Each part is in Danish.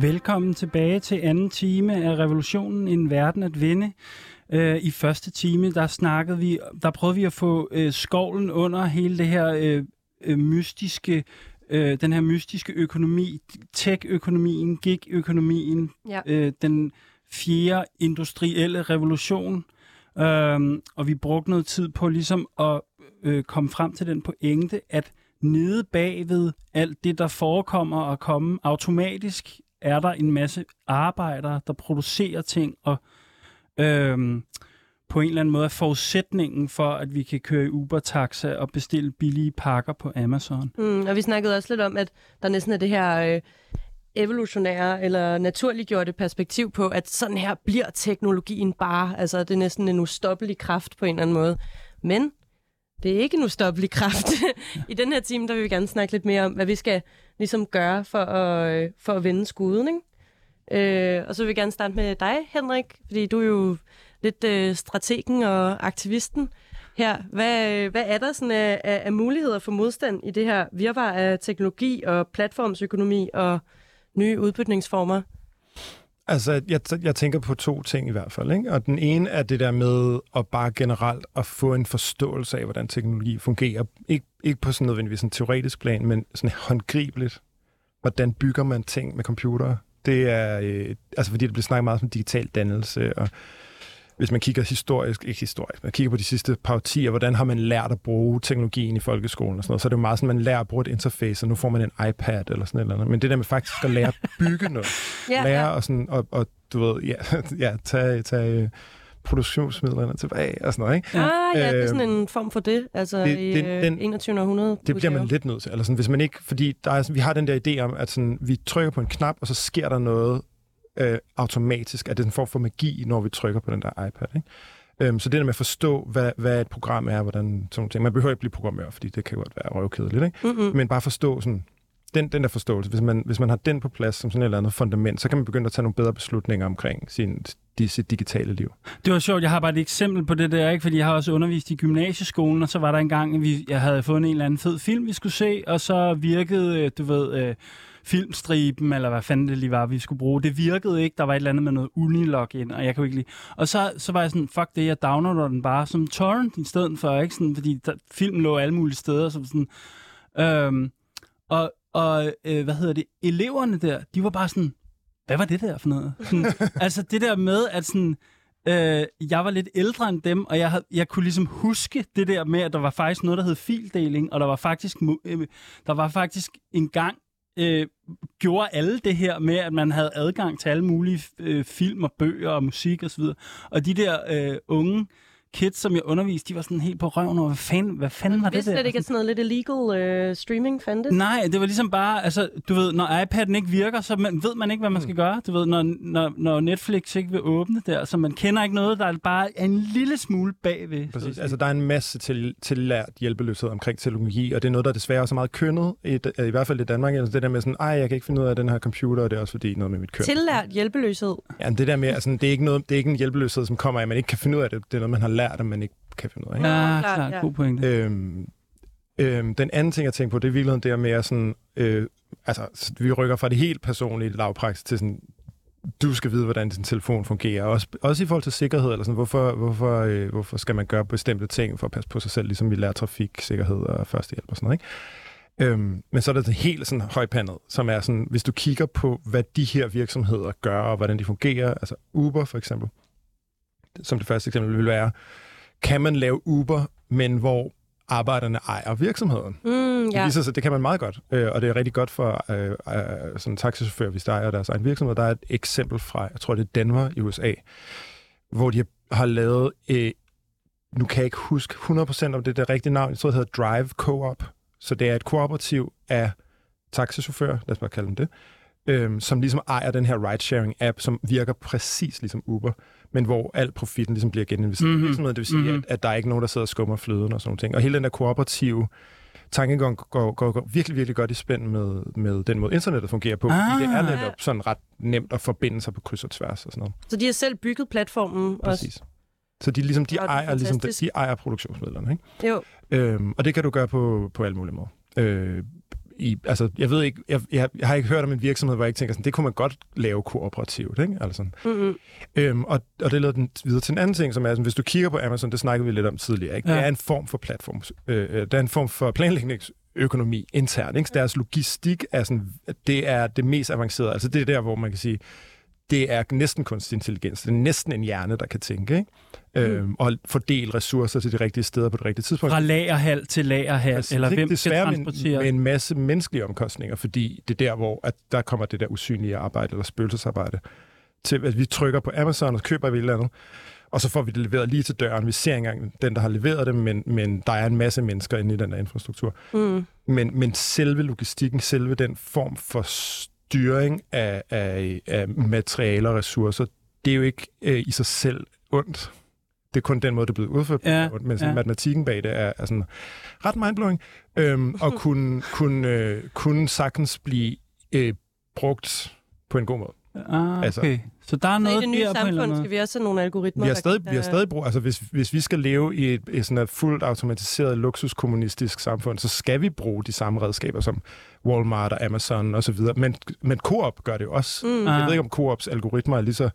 Velkommen tilbage til anden time af Revolutionen, en verden at vinde. Øh, I første time, der snakkede vi, der prøvede vi at få øh, skovlen under hele det her øh, øh, mystiske, øh, den her mystiske økonomi, tech-økonomien, gig-økonomien, Ja. øh, den fjerde industrielle revolution. Øhm, og vi brugte noget tid på ligesom at øh, komme frem til den pointe, at nede bagved alt det, der forekommer og komme automatisk, er der en masse arbejdere, der producerer ting, og øhm, på en eller anden måde er forudsætningen for, at vi kan køre i Uber-taxa og bestille billige pakker på Amazon. Mm, og vi snakkede også lidt om, at der næsten er det her øh, evolutionære eller naturliggjorte perspektiv på, at sådan her bliver teknologien bare. Altså, det er næsten en ustoppelig kraft på en eller anden måde. Men det er ikke en ustoppelig kraft. I den her time, der vil vi gerne snakke lidt mere om, hvad vi skal ligesom gøre for at, øh, for at vende skuden. Ikke? Øh, og så vil vi gerne starte med dig, Henrik, fordi du er jo lidt øh, strategen og aktivisten her. Hvad, øh, hvad er der sådan af, af, af muligheder for modstand i det her virvar af teknologi og platformsøkonomi og nye udbytningsformer? Altså, jeg, jeg tænker på to ting i hvert fald. Ikke? Og den ene er det der med at bare generelt at få en forståelse af, hvordan teknologi fungerer. Ikke, ikke på sådan nødvendigvis en teoretisk plan, men sådan håndgribeligt. Hvordan bygger man ting med computere? Det er, øh, altså fordi der bliver snakket meget om digital dannelse, og hvis man kigger historisk, ikke historisk, man kigger på de sidste par årtier, hvordan har man lært at bruge teknologien i folkeskolen og sådan noget, så er det jo meget sådan, man lærer at bruge et interface, og nu får man en iPad eller sådan eller andet. Men det der med faktisk at lære at bygge noget, Ja, lære og, sådan, og, og du ved, ja, ja tage, tage øh, produktionsmidlerne tilbage og sådan noget, ikke? Ah, ja, det er sådan Øhm, en form for det, altså det- i den- øh, den- 21. århundrede. Det bliver man lidt nødt til. Eller sådan, hvis man ikke, fordi der er, vi har den der idé om, at sådan, vi trykker på en knap, og så sker der noget øh, automatisk, at det er en form for magi, når vi trykker på den der iPad. Ikke? Øhm, så det der med at forstå, hvad, hvad et program er, hvordan sådan nogle ting. Man behøver ikke blive programmør, fordi det kan godt være røvkedeligt, ikke? Mm-mm. Men bare forstå sådan, den, den der forståelse, hvis man, hvis man har den på plads som sådan et eller andet fundament, så kan man begynde at tage nogle bedre beslutninger omkring sin, sit digitale liv. Det var sjovt, jeg har bare et eksempel på det der, ikke? fordi jeg har også undervist i gymnasieskolen, og så var der en gang, at vi, jeg havde fundet en eller anden fed film, vi skulle se, og så virkede, øh, du ved, øh, filmstriben, eller hvad fanden det lige var, vi skulle bruge. Det virkede ikke, der var et eller andet med noget unilog-in, og jeg kunne ikke lide. Og så, så var jeg sådan, fuck det, jeg downloader den bare som torrent i stedet for, ikke? Sådan, fordi der, filmen lå alle mulige steder, så sådan, øhm, og, og øh, hvad hedder det, eleverne der, de var bare sådan, hvad var det der for noget? Sådan, altså det der med, at sådan, øh, jeg var lidt ældre end dem, og jeg, havde, jeg kunne ligesom huske det der med, at der var faktisk noget, der hed fildeling, og der var faktisk, øh, der var faktisk en gang, øh, gjorde alle det her med, at man havde adgang til alle mulige øh, film og bøger og musik osv. Og, og de der øh, unge kids, som jeg underviste, de var sådan helt på røven over, hvad fanden, hvad fanden var det vidste der? slet ikke, at sådan noget lidt illegal øh, streaming fandtes. Nej, det var ligesom bare, altså, du ved, når iPad'en ikke virker, så man, ved man ikke, hvad man skal gøre. Du ved, når, når, når Netflix ikke vil åbne der, så man kender ikke noget, der er bare en lille smule bagved. så Præcis. Altså, der er en masse til, tillært hjælpeløshed omkring teknologi, og det er noget, der desværre også er meget kønnet, i, i hvert fald i Danmark. Altså, det der med sådan, ej, jeg kan ikke finde ud af den her computer, og det er også fordi noget med mit køn. Tillært hjælpeløshed. Ja, det der med, altså, det er ikke, noget, det er ikke en hjælpeløshed, som kommer af, at man ikke kan finde ud af det. Det er noget, man har lært, at man ikke kan finde ud af. Ikke? ja, klart, klart, ja. god pointe. Øhm, øhm, den anden ting, jeg tænker på, det er i virkeligheden det her med, at sådan, øh, altså, vi rykker fra det helt personlige lavpraksis til sådan, du skal vide, hvordan din telefon fungerer. Også, også i forhold til sikkerhed, eller sådan, hvorfor, hvorfor, øh, hvorfor skal man gøre bestemte ting for at passe på sig selv, ligesom vi lærer trafiksikkerhed og førstehjælp og sådan noget, ikke? Øhm, men så er der det helt sådan højpandet, som er sådan, hvis du kigger på, hvad de her virksomheder gør, og hvordan de fungerer, altså Uber for eksempel, som det første eksempel vil være, kan man lave Uber, men hvor arbejderne ejer virksomheden. Mm, Det ja. viser sig, det kan man meget godt, øh, og det er rigtig godt for øh, øh, sådan taxichauffører, hvis der ejer deres egen virksomhed. Der er et eksempel fra, jeg tror det er Denver i USA, hvor de har lavet, øh, nu kan jeg ikke huske 100% om det der rigtige navn, jeg tror det hedder Drive Co-op, så det er et kooperativ af taxichauffører, lad os bare kalde dem det, øh, som ligesom ejer den her ride-sharing-app, som virker præcis ligesom Uber, men hvor al profitten ligesom bliver geninvesteret i Mhm. virksomheden. Det vil sige, Mhm. at, at der er ikke nogen, der sidder og skummer fløden og sådan nogle ting. Og hele den der kooperative tankegang går, går, går virkelig, virkelig godt i spænd med, med den måde, internettet fungerer på. Ah, det er Ah. netop sådan ret nemt at forbinde sig på kryds og tværs og sådan noget. Så de har selv bygget platformen også. Præcis. Så de, ligesom, de, er ejer, ligesom, de, de ejer produktionsmidlerne. Ikke? Jo. Øhm, og det kan du gøre på, på alle mulige måder. Øh, i, altså, jeg ved ikke, jeg, jeg, jeg har ikke hørt om en virksomhed, hvor jeg ikke tænker sådan, det kunne man godt lave kooperativt, ikke? Altså, Mm-hmm. øhm, og, og det leder den videre til en anden ting, som er, sådan, hvis du kigger på Amazon, det snakkede vi lidt om tidligere, ikke? Ja. Det er en form for platform, øh, øh, det er en form for planlægningsøkonomi internt, ikke? Deres logistik er sådan, det er det mest avancerede, altså det er der, hvor man kan sige, det er næsten kunstig intelligens. Det er næsten en hjerne, der kan tænke, ikke? Mm. Øhm, og fordele ressourcer til de rigtige steder på det rigtige tidspunkt. Fra lagerhal til lagerhal, Altså, eller hvem skal desværre med en- transportere? Med en masse menneskelige omkostninger, fordi det er der, hvor at der kommer det der usynlige arbejde, eller spøgelsesarbejde, til at vi trykker på Amazon og køber et eller andet, og så får vi det leveret lige til døren. Vi ser engang den, der har leveret det, men, men der er en masse mennesker inde i den der infrastruktur. Mm. Men, men selve logistikken, selve den form for styring af, af, af materialer og ressourcer, det er jo ikke øh, i sig selv ondt. Det er kun den måde, det er blevet udført på. Ja, Men sådan, ja. matematikken bag det er, er sådan ret mindblowing. Øhm, og kunne, kunne, øh, kunne sagtens blive øh, brugt på en god måde. Ah, altså- okay. Så der er Så i noget det nye der samfund skal vi også have nogle algoritmer, Vi har der- stadig, vi har der- stadig brug, altså hvis, hvis vi skal leve i et, et sådan et fuldt automatiseret luksuskommunistisk samfund, så skal vi bruge de samme redskaber som Walmart og Amazon og så videre. Men, men Coop gør det jo også. Mm. Jeg Ah. ved ikke, om Coops algoritmer er lige så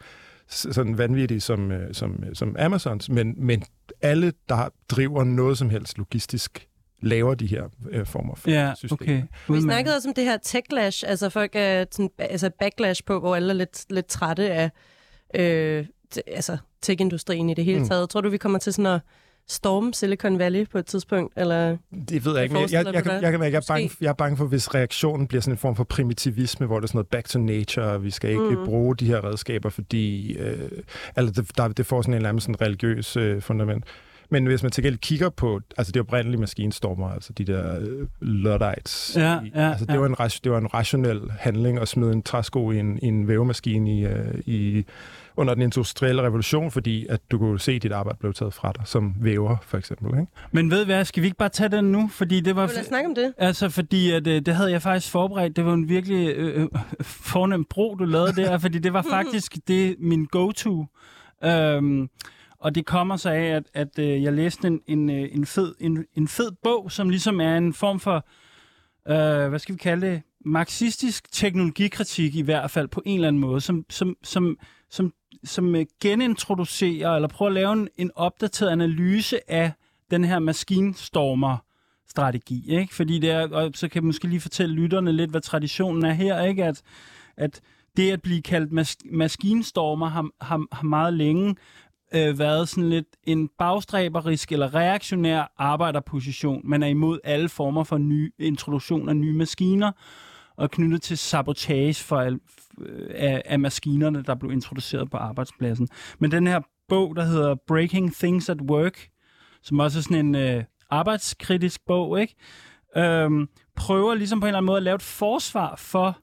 sådan vanvittige som, øh, som, øh, som Amazons, men, men alle, der driver noget som helst logistisk, laver de her øh, former for Ja, systemer. okay. Vi snakkede også om det her techlash, altså folk er sådan, altså backlash på, hvor alle er lidt, lidt trætte af øh, altså tech-industrien i det hele Mm. taget. Tror du, vi kommer til sådan at storme Silicon Valley på et tidspunkt? Eller? Det ved jeg ikke, men jeg, jeg, jeg, du kan, jeg, kan, jeg, er bange, jeg er bange for, hvis reaktionen bliver sådan en form for primitivisme, hvor det er sådan noget back to nature, og vi skal ikke mm. bruge de her redskaber, fordi øh, altså det, der, det får sådan en eller anden sådan religiøs øh, fundament. Men hvis man til gengæld kigger på altså det oprindelige maskinstormer, altså de der øh, Luddites, Ja, ja, altså det, ja. var en, det var en rationel handling at smide en træsko i en, i en vævemaskine i, øh, i, under den industrielle revolution, fordi at du kunne se, at dit arbejde blev taget fra dig, som væver for eksempel. Ikke? Men ved hvad, skal vi ikke bare tage den nu? Fordi det var... Lad os snakke om det. Altså, fordi at, øh, det havde jeg faktisk forberedt. Det var en virkelig øh, fornem bro, du lavede der, fordi det var faktisk det min go-to. Øhm, og det kommer så af, at, at øh, jeg læste en, en, øh, en, fed, en, en fed bog, som ligesom er en form for, øh, hvad skal vi kalde det, marxistisk teknologikritik i hvert fald på en eller anden måde, som, som, som, som, som øh, genintroducerer, eller prøver at lave en, en opdateret analyse af den her maskinstormer strategi, ikke? Fordi det er, og så kan jeg måske lige fortælle lytterne lidt, hvad traditionen er her, ikke? At, at det at blive kaldt mas- maskinstormer har, har, har meget længe øh, været sådan lidt en bagstræberisk eller reaktionær arbejderposition. Man er imod alle former for ny introduktion af nye maskiner og knyttet til sabotage for al, øh, af, af maskinerne, der blev introduceret på arbejdspladsen. Men den her bog, der hedder Breaking Things at Work, som også er sådan en øh, arbejdskritisk bog, ikke? Øhm, prøver ligesom på en eller anden måde at lave et forsvar for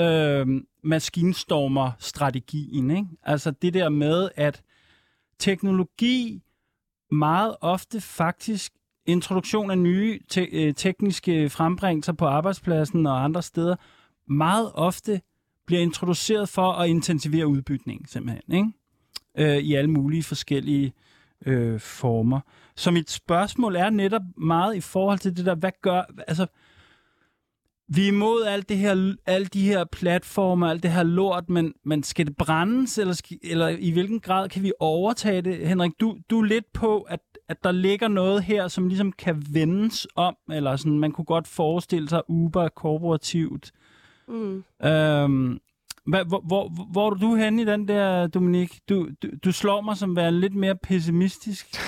øhm, maskinstormer-strategien. Ikke? Altså det der med, at teknologi meget ofte faktisk introduktion af nye te- øh, tekniske frembringelser på arbejdspladsen og andre steder, meget ofte bliver introduceret for at intensivere udbytning, simpelthen, ikke? Øh, i alle mulige forskellige øh, former. Så mit spørgsmål er netop meget i forhold til det der, hvad gør, altså, vi er imod alt det her, alle de her platformer, alt det her lort, men, men skal det brændes, eller, skal, eller i hvilken grad kan vi overtage det? Henrik, du, du er lidt på, at, at der ligger noget her, som ligesom kan vendes om, eller sådan, man kunne godt forestille sig Uber korporativt. Mm. Øhm, Hva, hvor, hvor, hvor er du henne i den der, Dominik? Du, du, du slår mig som være lidt mere pessimistisk.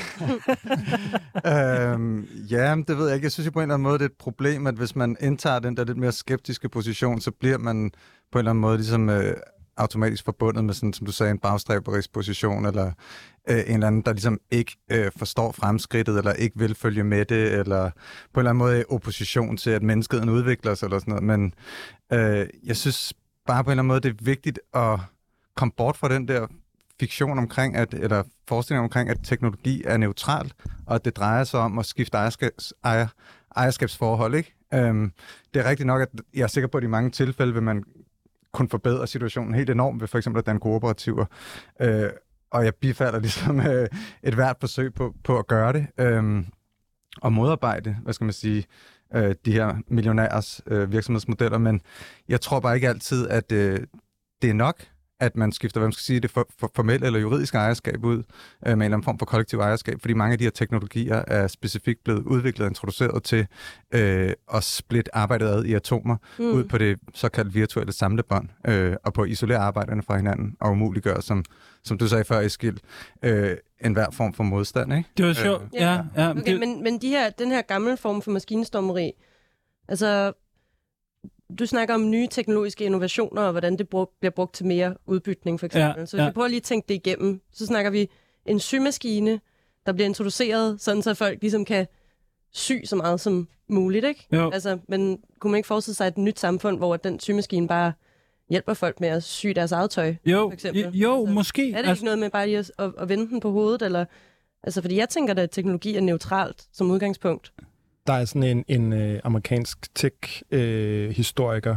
øhm, ja, det ved jeg ikke. Jeg synes jo på en eller anden måde, det er et problem, at hvis man indtager den der lidt mere skeptiske position, så bliver man på en eller anden måde ligesom øh, automatisk forbundet med, sådan, som du sagde, en bagstræberisk position, eller øh, en eller anden, der ligesom ikke øh, forstår fremskridtet, eller ikke vil følge med det, eller på en eller anden måde i opposition til, at menneskeheden udvikler sig, eller sådan noget. Men øh, jeg synes bare på en eller anden måde, det er vigtigt at komme bort fra den der fiktion omkring, at, eller forestilling omkring, at teknologi er neutral, og at det drejer sig om at skifte ejerskabs, ejer, ejerskabsforhold. Ikke? Øhm, det er rigtigt nok, at jeg er sikker på, at i mange tilfælde vil man kunne forbedre situationen helt enormt ved for eksempel at danne kooperativer. Øh, og jeg bifalder ligesom øh, et hvert forsøg på, på at gøre det. Øhm, at modarbejde, hvad skal man sige, øh, de her millionærs øh, virksomhedsmodeller, men jeg tror bare ikke altid, at øh, det er nok, at man skifter, hvad man skal sige, det for, for formelle eller juridiske ejerskab ud øh, med en eller anden form for kollektiv ejerskab, fordi mange af de her teknologier er specifikt blevet udviklet og introduceret til øh, at splitte arbejdet ad i atomer mm. ud på det såkaldte virtuelle samlebånd, øh, og på at isolere arbejderne fra hinanden og umuliggøre, som, som du sagde før, Eskild, øh, enhver form for modstand, ikke? Det var sjovt. Øh, ja, ja. Okay, det, men, men de her, den her gamle form for maskinstormeri, altså, du snakker om nye teknologiske innovationer, og hvordan det brug, bliver brugt til mere udbytning, for eksempel. Ja, så hvis ja. vi prøver lige at tænke det igennem, så snakker vi en symaskine, der bliver introduceret, sådan så folk ligesom kan sy så meget som muligt, ikke? Jo. Altså, men kunne man ikke forestille sig et nyt samfund, hvor den symaskine bare hjælper folk med at sy deres eget tøj? jo, for eksempel. jo, jo Altså, måske. Er det ikke noget med bare lige at, at, at vende den på hovedet? Eller, altså, fordi jeg tænker, at teknologi er neutralt som udgangspunkt. Der er sådan en, en øh, amerikansk tech-historiker,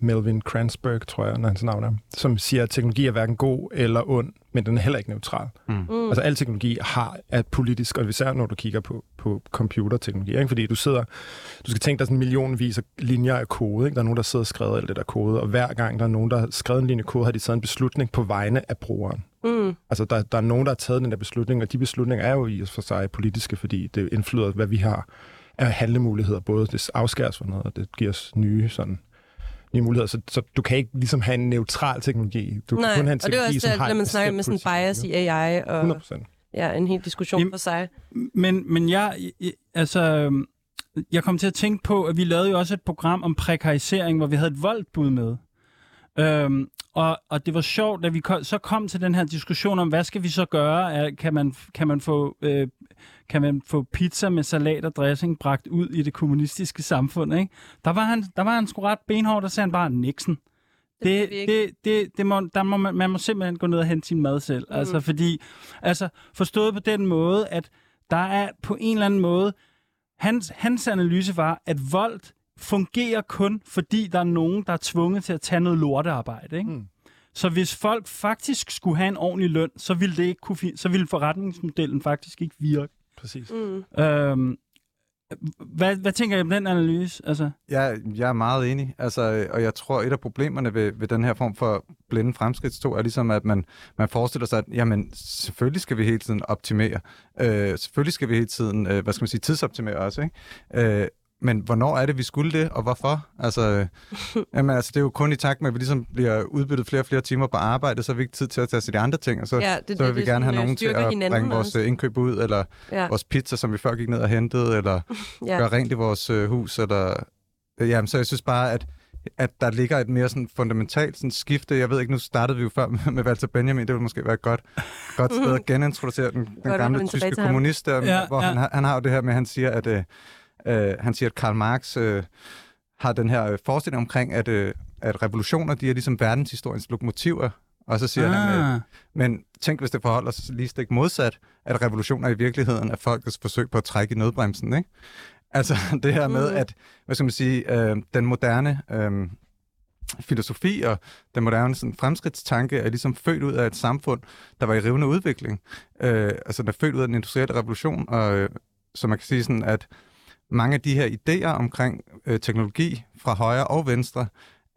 Melvin Kranzberg, tror jeg, når hans navn er, som siger, at teknologi er hverken god eller ond, men den er heller ikke neutral. Mm. Mm. Altså al teknologi har er politisk, og især når du kigger på, på computerteknologi, ikke? fordi du sidder, du skal tænke dig sådan millionvis af linjer af kode, ikke? der er nogen, der sidder og skriver alt det der kode, og hver gang der er nogen, der har skrevet en linje kode, har de taget en beslutning på vegne af brugeren. Mm. Altså der, der er nogen, der har taget den der beslutning, og de beslutninger er jo i og for sig politiske, fordi det indflyder, hvad vi har af handlemuligheder. Både det afskæres for noget, og det giver os nye sådan nye muligheder. Så, så du kan ikke ligesom have en neutral teknologi. Du Nej, kan kun have en og det er teknologi, også som det, når man snakker med sådan bias i AI, og 100 procent. ja, en hel diskussion Jamen- for sig. Men, men jeg, altså, jeg kom til at tænke på, at vi lavede jo også et program om prekarisering, hvor vi havde et voldbud med. Øhm, og, og det var sjovt, da vi kom, så kom til den her diskussion om, hvad skal vi så gøre? Er, kan, man, kan, man få, øh, kan man få pizza med salat og dressing bragt ud i det kommunistiske samfund? Ikke? Der, var han, der var han sgu ret benhård, der sagde han bare, Nixon. Det Det, det, det, det må, der må man, man må simpelthen gå ned og hente sin mad selv. Mm. Altså, fordi, altså, forstået på den måde, at der er på en eller anden måde, hans, hans analyse var, at vold fungerer kun, fordi der er nogen, der er tvunget til at tage noget lortearbejde. Ikke? Mm. Så hvis folk faktisk skulle have en ordentlig løn, så ville, det ikke kunne, fi- så ville forretningsmodellen faktisk ikke virke. Præcis. Mm. Øhm, hvad, hvad tænker I om den analyse? Altså, Jeg, jeg er meget enig, altså, og jeg tror, et af problemerne ved, ved den her form for blinde fremskridtstog er ligesom, at man, man forestiller sig, at jamen, selvfølgelig skal vi hele tiden optimere. Øh, selvfølgelig skal vi hele tiden, øh, hvad skal man sige, tidsoptimere også, ikke? Øh, men hvornår er det, vi skulle det, og hvorfor? Altså, øh, jamen, altså, det er jo kun i takt med, at vi ligesom bliver udbyttet flere og flere timer på arbejde, så har vi ikke tid til at tage sig de andre ting, og så, Ja, det, så vil det, vi det gerne have øh, nogen til at bringe vores også. øh, indkøb ud, eller Ja, vores pizza, som vi før gik ned og hentede, eller ja. gøre rent i vores øh, hus. Eller, øh, jamen, så jeg synes bare, at, at der ligger et mere sådan fundamentalt sådan skifte. Jeg ved ikke, nu startede vi jo før med, med Walter Benjamin. Det ville måske være et godt, godt sted at genintroducere den, den gamle tyske kommunist, der, Ja, hvor ja. Han, har, han har jo det her med, at han siger, at, øh, øh, han siger, at Karl Marx øh, har den her øh, forestilling omkring, at, øh, at revolutioner, de er ligesom verdenshistoriens lokomotiver. Og så siger ah. han, øh, men tænk, hvis det forholder sig lige stik modsat, at revolutioner i virkeligheden er folkets forsøg på at trække i nødbremsen, ikke? Altså det her med, Mhm. at, hvad skal man sige, øh, den moderne øh, filosofi og den moderne sådan, fremskridtstanke er ligesom født ud af et samfund, der var i rivende udvikling. Øh, altså den er født ud af den industrielle revolution, og øh, så man kan sige sådan, at mange af de her idéer omkring øh, teknologi fra højre og venstre,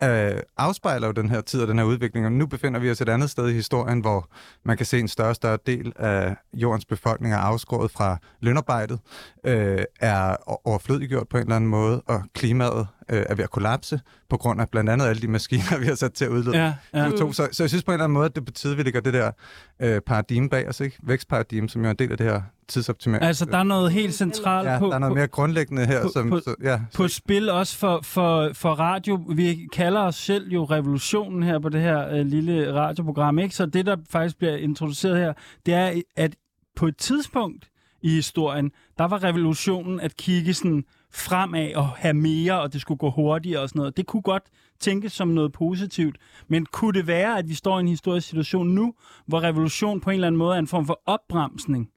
øh, afspejler jo den her tid og den her udvikling, og nu befinder vi os et andet sted i historien, hvor man kan se en større og større del af jordens befolkning er afskåret fra lønarbejdet, øh, er overflødiggjort på en eller anden måde, og klimaet øh, er ved at kollapse, på grund af blandt andet alle de maskiner, vi har sat til at udlede ja, ja. CO2. Så, så jeg synes på en eller anden måde, at det betyder, at vi lægger det der øh, paradigme bag os, ikke? Vækstparadigme, som jo er en del af det her tidsoptimering. Altså, der er noget helt centralt ja, på, der er noget mere grundlæggende her, på- som... på- så, ja, på spil også for, for, for radio. Vi kalder os selv jo revolutionen her på det her øh, lille radioprogram, ikke? Så det, der faktisk bliver introduceret her, det er, at på et tidspunkt i historien, der var revolutionen at kigge sådan fremad og have mere, og det skulle gå hurtigere og sådan noget. Det kunne godt tænkes som noget positivt, men kunne det være, at vi står i en historisk situation nu, hvor revolution på en eller anden måde er en form for opbremsning,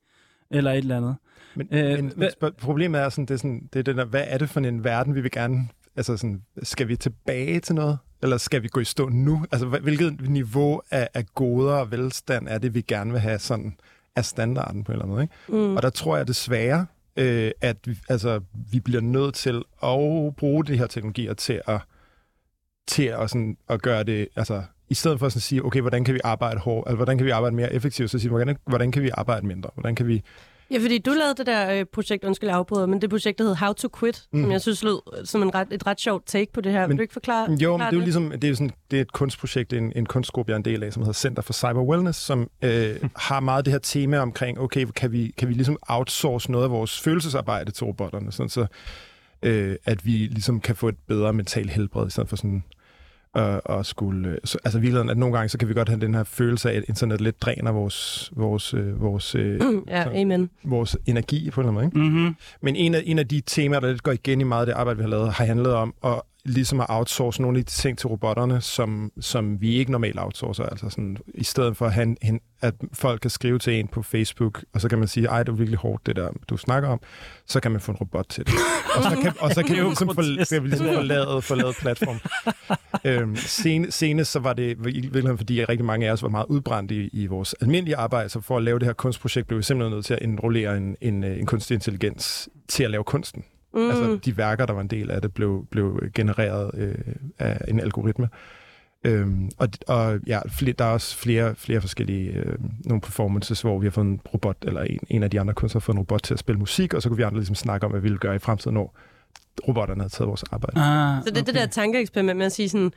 eller et eller andet? Men, Øh, men, men spørg- problemet er sådan, det er sådan, det er den der, hvad er det for en verden, vi vil gerne, altså sådan, skal vi tilbage til noget? Eller skal vi gå i stå nu? Altså, hvilket niveau af, af goder og velstand er det, vi gerne vil have sådan af standarden på en eller anden måde, ikke? Mm. Og der tror jeg desværre, øh, at vi, altså, vi bliver nødt til at bruge de her teknologier til at, til at, sådan, at gøre det, altså i stedet for sådan at sige, okay, hvordan kan vi arbejde hårdt, altså hvordan kan vi arbejde mere effektivt, så sige, hvordan, hvordan kan vi arbejde mindre, hvordan kan vi Ja, fordi du lavede det der øh, projekt, undskyld afbryder, men det projekt, der hed How to Quit, mm. som jeg synes lød øh, som en ret, et ret sjovt take på det her. Men, Vil du ikke forklare, Jo, men forklare det er jo ligesom, det er, sådan, det er et kunstprojekt, en, en kunstgruppe, jeg er en del af, som hedder Center for Cyber Wellness, som øh, har meget det her tema omkring, okay, kan vi, kan vi ligesom outsource noget af vores følelsesarbejde til robotterne, sådan så øh, at vi ligesom kan få et bedre mental helbred, i stedet for sådan og, og skulle... øh, Så, altså i virkeligheden, at nogle gange, så kan vi godt have den her følelse af, at internet lidt dræner vores, vores, øh, vores, øh, Mm, ja, Så- amen. vores energi på en eller anden måde. Ikke? Mm-hmm. Men en af, en af de temaer, der lidt går igen i meget af det arbejde, vi har lavet, har handlet om at ligesom at outsource nogle af de ting til robotterne, som, som vi ikke normalt outsourcer. Altså sådan, i stedet for at, han, hen, at folk kan skrive til en på Facebook, og så kan man sige, ej, det er virkelig hårdt, det der, du snakker om, så kan man få en robot til det. og så kan, og så kan Det ligesom, forla- kan ligesom forlade, forlade platform. øhm, sen, senest så var det i virkeligheden, fordi rigtig mange af os var meget udbrændt i, i vores almindelige arbejde, så for at lave det her kunstprojekt, blev vi simpelthen nødt til at indrullere en, en, øh, en kunstig intelligens til at lave kunsten. Mm. Mm. Altså de værker, der var en del af det, blev, blev genereret øh, af en algoritme. Øhm, og, og ja, flere, der er også flere, flere forskellige øh, nogle performances, hvor vi har fået en robot, eller en, en af de andre kunstnere har fået en robot til at spille musik, og så kunne vi andre ligesom snakke om, hvad vi ville gøre i fremtiden, når robotterne havde taget vores arbejde. Ah, Så det er det der tankeeksperiment med at sige sådan,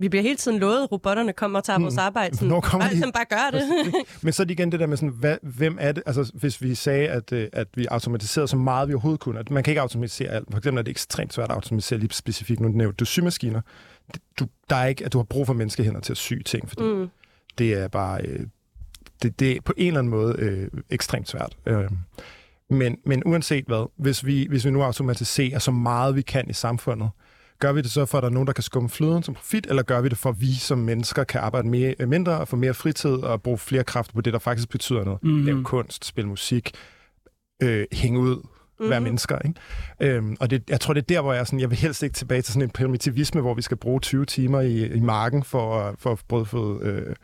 vi bliver hele tiden lovet, at robotterne kommer og tager Mm. vores arbejde. Sådan, Hvornår kommer bare, de? sådan, bare gør det. Men så er det igen det der med, sådan, hvad, hvem er det? Altså, hvis vi sagde, at, øh, at vi automatiserede så meget, vi overhovedet kunne, at man kan ikke automatisere alt. For eksempel er det ekstremt svært at automatisere lige specifikt, nu nævnte du symaskiner. Du, der er ikke, at du har brug for menneskehænder til at sy ting, fordi Mm. det er bare... Øh, det, det er på en eller anden måde øh, ekstremt svært. Øh, men, men uanset hvad, hvis vi, hvis vi nu automatiserer så meget vi kan i samfundet, gør vi det så for, at der er nogen, der kan skumme fløden som profit, eller gør vi det for, at vi som mennesker kan arbejde mere, øh, mindre og få mere fritid og bruge flere kræfter på det, der faktisk betyder noget? Mhm. Mm. Lave kunst, spille musik, øh, hænge ud, være Mhm. mennesker. Ikke? Øhm, og det, jeg tror, det er der, hvor jeg, sådan, jeg vil helst ikke tilbage til sådan en primitivisme, hvor vi skal bruge 20 timer i, i marken for, at- for at både få øh,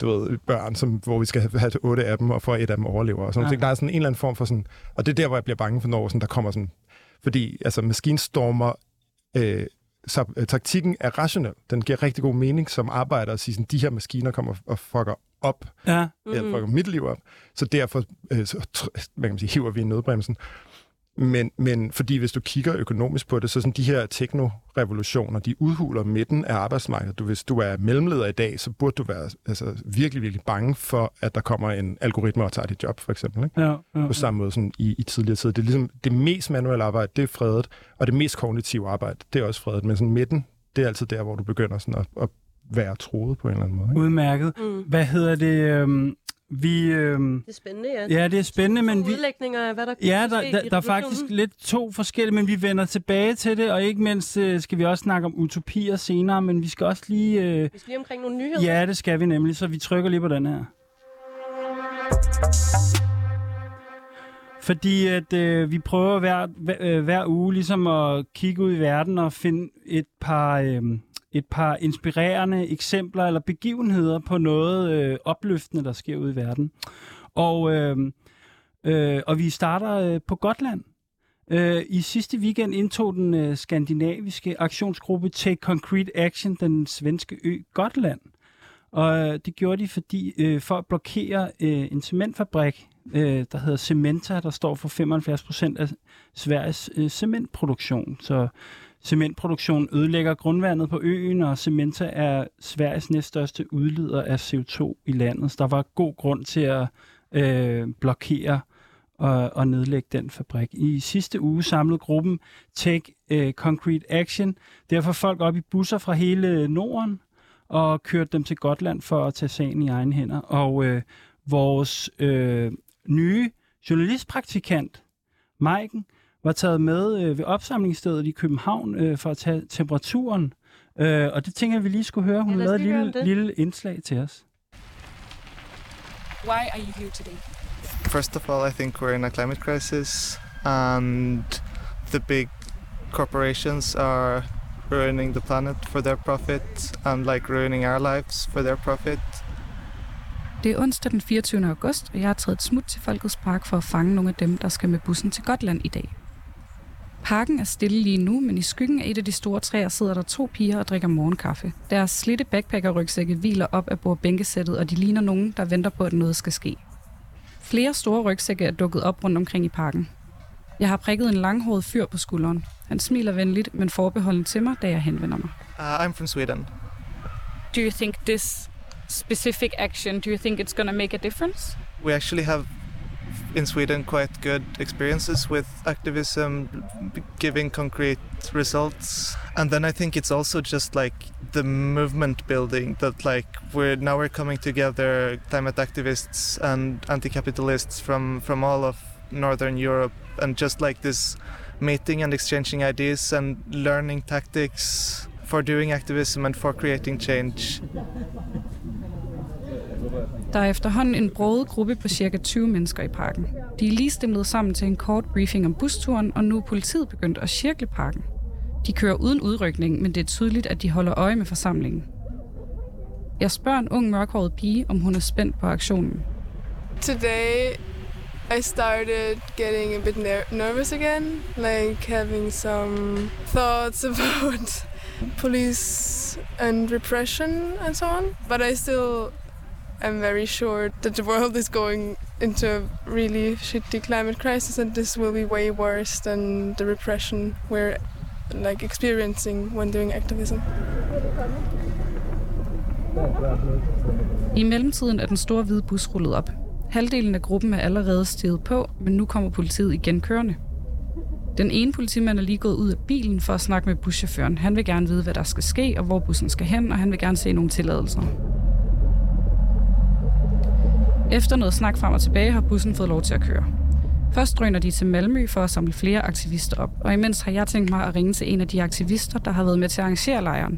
du ved, børn, som, hvor vi skal have, otte af dem, og for at et af dem overlever. Og sådan ja. Der er sådan en eller anden form for sådan... Og det er der, hvor jeg bliver bange for, når sådan, der kommer sådan... Fordi altså, maskinstormer... Øh, så øh, taktikken er rationel. Den giver rigtig god mening som arbejder at sige, sådan, de her maskiner kommer og fucker op, Ja. mm. eller fucker mit liv op. Så derfor øh, så, hvad kan man sige, hiver vi i nødbremsen. Men, men fordi hvis du kigger økonomisk på det, så sådan de her teknorevolutioner, de udhuler midten af arbejdsmarkedet. Du, hvis du er mellemleder i dag, så burde du være altså, virkelig, virkelig bange for, at der kommer en algoritme og tager dit job, for eksempel. Ikke? Ja, ja. På samme måde som i, i tidligere tid. Det er ligesom det mest manuelle arbejde, det er fredet, og det mest kognitive arbejde, det er også fredet. Men sådan midten, det er altid der, hvor du begynder sådan at, at være troet på en eller anden måde. Ikke? Udmærket. Mm. Hvad hedder det? Øhm, vi, øhm, Det er spændende, ja. ja, det er spændende, men vi... Udlægninger af, hvad der Ja, der, der, der er faktisk lidt to forskellige, men vi vender tilbage til det, og ikke mindst øh, skal vi også snakke om utopier senere, men vi skal også lige... Øh, Vi skal lige omkring nogle nyheder. ja, det skal vi nemlig, så vi trykker lige på den her. Fordi at øh, vi prøver hver, hver, øh, hver uge ligesom at kigge ud i verden og finde et par, øh, et par inspirerende eksempler eller begivenheder på noget øh, opløftende, der sker ude i verden. Og, øh, øh, og vi starter øh, på Gotland. Øh, I sidste weekend indtog den øh, skandinaviske aktionsgruppe Take Concrete Action den svenske ø Gotland. Og øh, det gjorde de fordi øh, for at blokere øh, en cementfabrik, øh, der hedder Cementa, der står for 75 procent af Sveriges øh, cementproduktion. Så cementproduktion ødelægger grundvandet på øen, og Cementa er Sveriges næststørste udleder af CO2 i landet. Så der var god grund til at øh, blokere og, og nedlægge den fabrik. I sidste uge samlede gruppen Take øh, Concrete Action derfor folk op i busser fra hele Norden og kørte dem til Gotland for at tage sagen i egne hænder. Og øh, vores øh, nye journalistpraktikant, Maiken, var taget med øh, ved opsamlingsstedet i København øh, for at tage temperaturen. Øh, og det tænker jeg, vi lige skulle høre. Hun Ja, lavede et lille, lille indslag til os. Why are you here today? First of all, I think we're in a climate crisis, and the big corporations are ruining the planet for their profit and like ruining our lives for their profit. Det er onsdag den 24. august, og jeg har taget et smut til Folkets Park for at fange nogle af dem, der skal med bussen til Gotland i dag. Parken er stille lige nu, men i skyggen af et af de store træer sidder der to piger og drikker morgenkaffe. Deres slitte backpacker-rygsække hviler op af bordbænkesættet, og de ligner nogen, der venter på, at noget skal ske. Flere store rygsække er dukket op rundt omkring i parken. Jeg har prikket en langhåret fyr på skulderen. Han smiler venligt, men forbeholden til mig, da jeg henvender mig. Uh, I'm from Sweden. Do you think this specific action, do you think it's going to make a difference? We actually have in Sweden quite good experiences with activism giving concrete results. And then i think it's also just like the movement building that like we're now we're coming together climate activists and anti-capitalists from from all of northern europe and just like this meeting and exchanging ideas and learning tactics for doing activism and for creating change Der er efterhånden en broget gruppe på cirka 20 mennesker i parken. De er lige stemlet sammen til en kort briefing om busturen, og nu er politiet begyndt at cirkle parken. De kører uden udrykning, men det er tydeligt, at de holder øje med forsamlingen. Jeg spørger en ung mørkhåret pige, om hun er spændt på aktionen. Today I started getting a bit ner- nervous again, like having some thoughts about police and repression and so on. But I still I'm very sure that the world is going into a really shitty climate crisis and this will be way worse than the repression we're like experiencing when doing activism. I mellemtiden er den store hvide bus rullet op. Halvdelen af gruppen er allerede steget på, men nu kommer politiet igen kørende. Den ene politimand er lige gået ud af bilen for at snakke med buschaufføren. Han vil gerne vide, hvad der skal ske og hvor bussen skal hen, og han vil gerne se nogle tilladelser. Efter noget snak frem og tilbage har bussen fået lov til at køre. Først drøner de til Malmø for at samle flere aktivister op, og imens har jeg tænkt mig at ringe til en af de aktivister, der har været med til at arrangere lejren.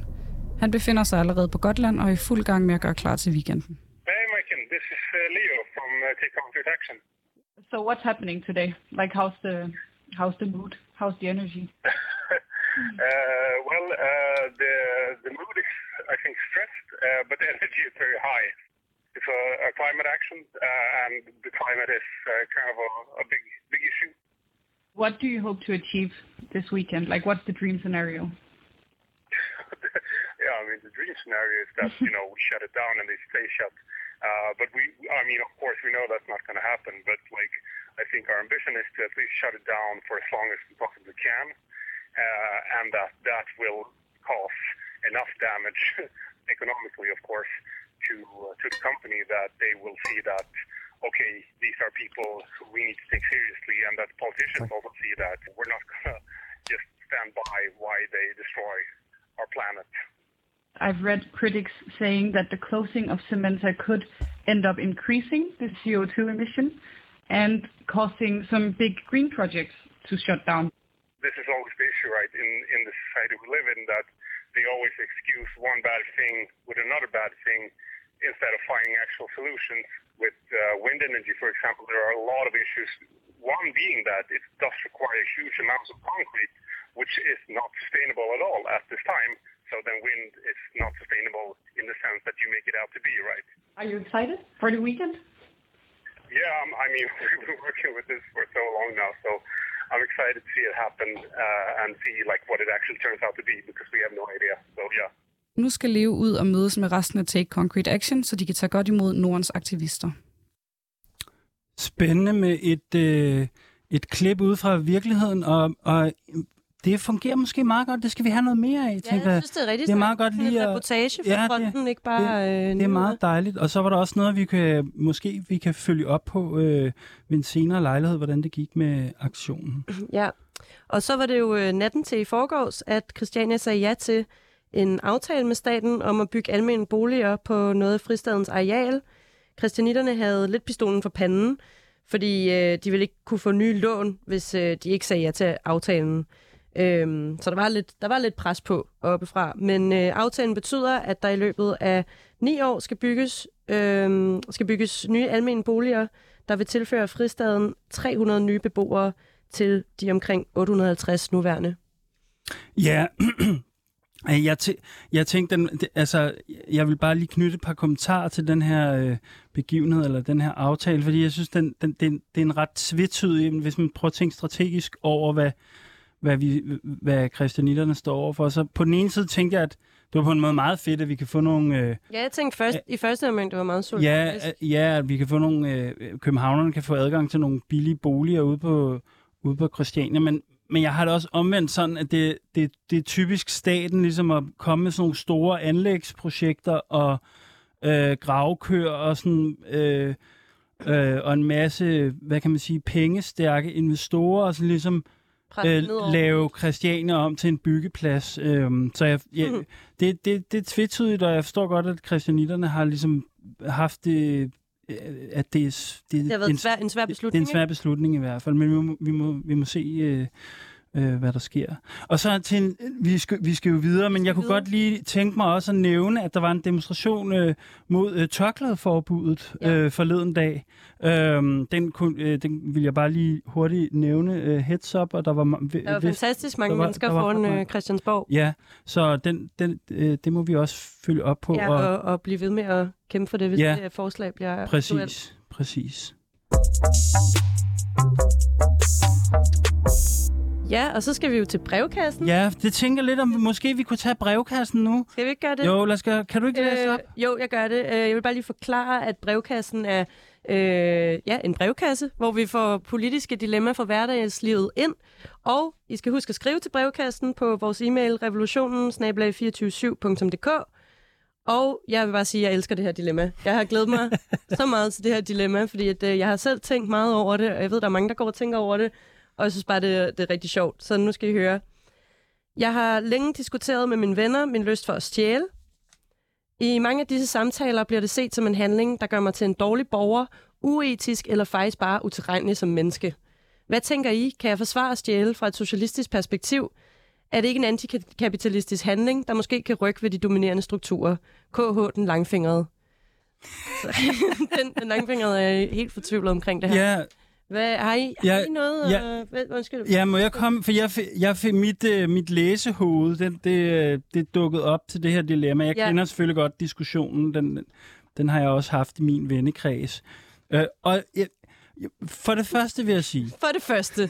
Han befinder sig allerede på Gotland og er i fuld gang med at gøre klar til weekenden. Hey, Maiken, this is uh, Leo from uh, Take Concrete Action. So what's happening today? Like how's the how's the mood? How's the energy? uh, well, uh, the the mood is, I think, stressed, uh, but the energy is very high. It's a, a climate action, uh, and the climate is uh, kind of a, a big big issue. What do you hope to achieve this weekend? Like what's the dream scenario? yeah, I mean, the dream scenario is that you know we shut it down and they stay shut. Uh, but we, I mean, of course, we know that's not going to happen. But like, I think our ambition is to at least shut it down for as long as we possibly can, uh, and that that will cause enough damage economically, of course, to uh, to the company that they will see that okay, these are people who we need to take seriously, and that politicians also see that we're not going to just stand by why they destroy our planet. I've read critics saying that the closing of Cementa could end up increasing the CO2 emission and causing some big green projects to shut down. This is always the issue, right? In in the society we live in, that they always excuse one bad thing with another bad thing instead of finding actual solutions. With uh, wind energy, for example, there are a lot of issues. One being that it does require huge amounts of concrete, which is not sustainable at all at this time. So then wind is not sustainable in the sense that you make it out to be, right? Are you excited for the weekend? Yeah, um, I mean, we've been working with this for so long now, so I'm excited to see it happen uh, and see like what it actually turns out to be because we have no idea. So yeah. Nu skal Leo ud og mødes med resten af Take Concrete Action, så de kan tage godt imod Nordens aktivister. Spændende med et, øh, et klip ud fra virkeligheden, og, og det fungerer måske meget godt. Det skal vi have noget mere af, Ja, tænker jeg synes, det er rigtig Det er meget godt lige en at- reportage fra Ja, det- fronten, ikke bare øh, Det er meget dejligt. Og så var der også noget, vi kan, måske vi kan følge op på øh, ved en senere lejlighed, hvordan det gik med aktionen. Ja, og så var det jo øh, natten til i forgårs, at Christiania sagde ja til en aftale med staten om at bygge almindelige boliger på noget af fristadens areal. Christianitterne havde lidt pistolen for panden, fordi øh, de ville ikke kunne få nye lån, hvis øh, de ikke sagde ja til aftalen. Øhm, så der var, lidt, der var lidt pres på oppefra. Men øh, aftalen betyder, at der i løbet af ni år skal bygges, øh, skal bygges nye almindelige boliger, der vil tilføre fristaden 300 nye beboere til de omkring 850 nuværende. Ja, jeg, tæ- jeg tænkte, den, altså, jeg vil bare lige knytte et par kommentarer til den her øh, begivenhed, eller den her aftale, fordi jeg synes, den, den, den, det er en ret tvetydig, hvis man prøver at tænke strategisk over, hvad, hvad, vi, hvad christianitterne står over for. Så på den ene side tænkte jeg, at det var på en måde meget fedt, at vi kan få nogle... Øh, Ja, jeg tænkte først, i første omgang, det var meget ja, solidt. øh, ja, at vi kan få nogle... Øh, københavnerne kan få adgang til nogle billige boliger ude på, ude på Christiania, men, men jeg har det også omvendt sådan, at det, det, det er typisk staten ligesom at komme med sådan nogle store anlægsprojekter og øh, gravkør og sådan... Øh, øh, og en masse, hvad kan man sige, pengestærke investorer, og så ligesom øh, lave Christiania om til en byggeplads. Øhm, så jeg, jeg, mm. det, det, det er tvetydigt, og jeg forstår godt, at christianitterne har ligesom haft det, øh, at det er, det, Det har været en, svær, en svær det er beslutning, en svær beslutning i hvert fald, men vi må, vi må, vi må se, øh, øh, hvad der sker. Og så til en, vi, skal, vi skal jo videre, men jeg kunne videre. godt lige tænke mig også at nævne, at der var en demonstration øh, mod øh, tørklædeforbuddet Ja. øh, forleden dag. Øhm, den, kunne, øh, den vil jeg bare lige hurtigt nævne øh, heads up, og der var... ma- Der var vist- fantastisk mange der var- mennesker der var foran øh, Christiansborg. Ja, så den, den, øh, det må vi også følge op på. Ja, og, og blive ved med at kæmpe for det, hvis Ja. det forslag bliver aktuelt. præcis, præcis. Ja, og så skal vi jo til brevkassen. Ja, det tænker lidt om, måske vi kunne tage brevkassen nu. Skal vi ikke gøre det? Jo, lad os gøre. Kan du ikke læse op? Øh, jo, jeg gør det. Øh, Jeg vil bare lige forklare, at brevkassen er øh, ja, en brevkasse, hvor vi får politiske dilemmaer fra hverdagslivet ind. Og I skal huske at skrive til brevkassen på vores e-mail revolutionen 247dk Og jeg vil bare sige, at jeg elsker det her dilemma. Jeg har glædet mig så meget til det her dilemma, fordi at, øh, jeg har selv tænkt meget over det, og jeg ved, der er mange, der går og tænker over det. Og jeg synes bare, det, det er rigtig sjovt. Så nu skal I høre. Jeg har længe diskuteret med mine venner min lyst for at stjæle. I mange af disse samtaler bliver det set som en handling, der gør mig til en dårlig borger, uetisk eller faktisk bare utilregnelig som menneske. Hvad tænker I? Kan jeg forsvare at stjæle fra et socialistisk perspektiv? Er det ikke en antikapitalistisk handling, der måske kan rykke ved de dominerende strukturer? KH, den langfingrede. Den, den langfingrede er helt fortvivlet omkring det her. Ja, hvad, har, I, har Ja, I noget? ja. øh, hvad, undskyld. Ja, må jeg komme? For jeg jeg fik mit, øh, mit læsehoved, den, det, øh, det dukket op til det her dilemma. Jeg Ja. kender selvfølgelig godt diskussionen. Den, den har jeg også haft i min vennekreds. Øh, og jeg, for det første vil jeg sige... For det første.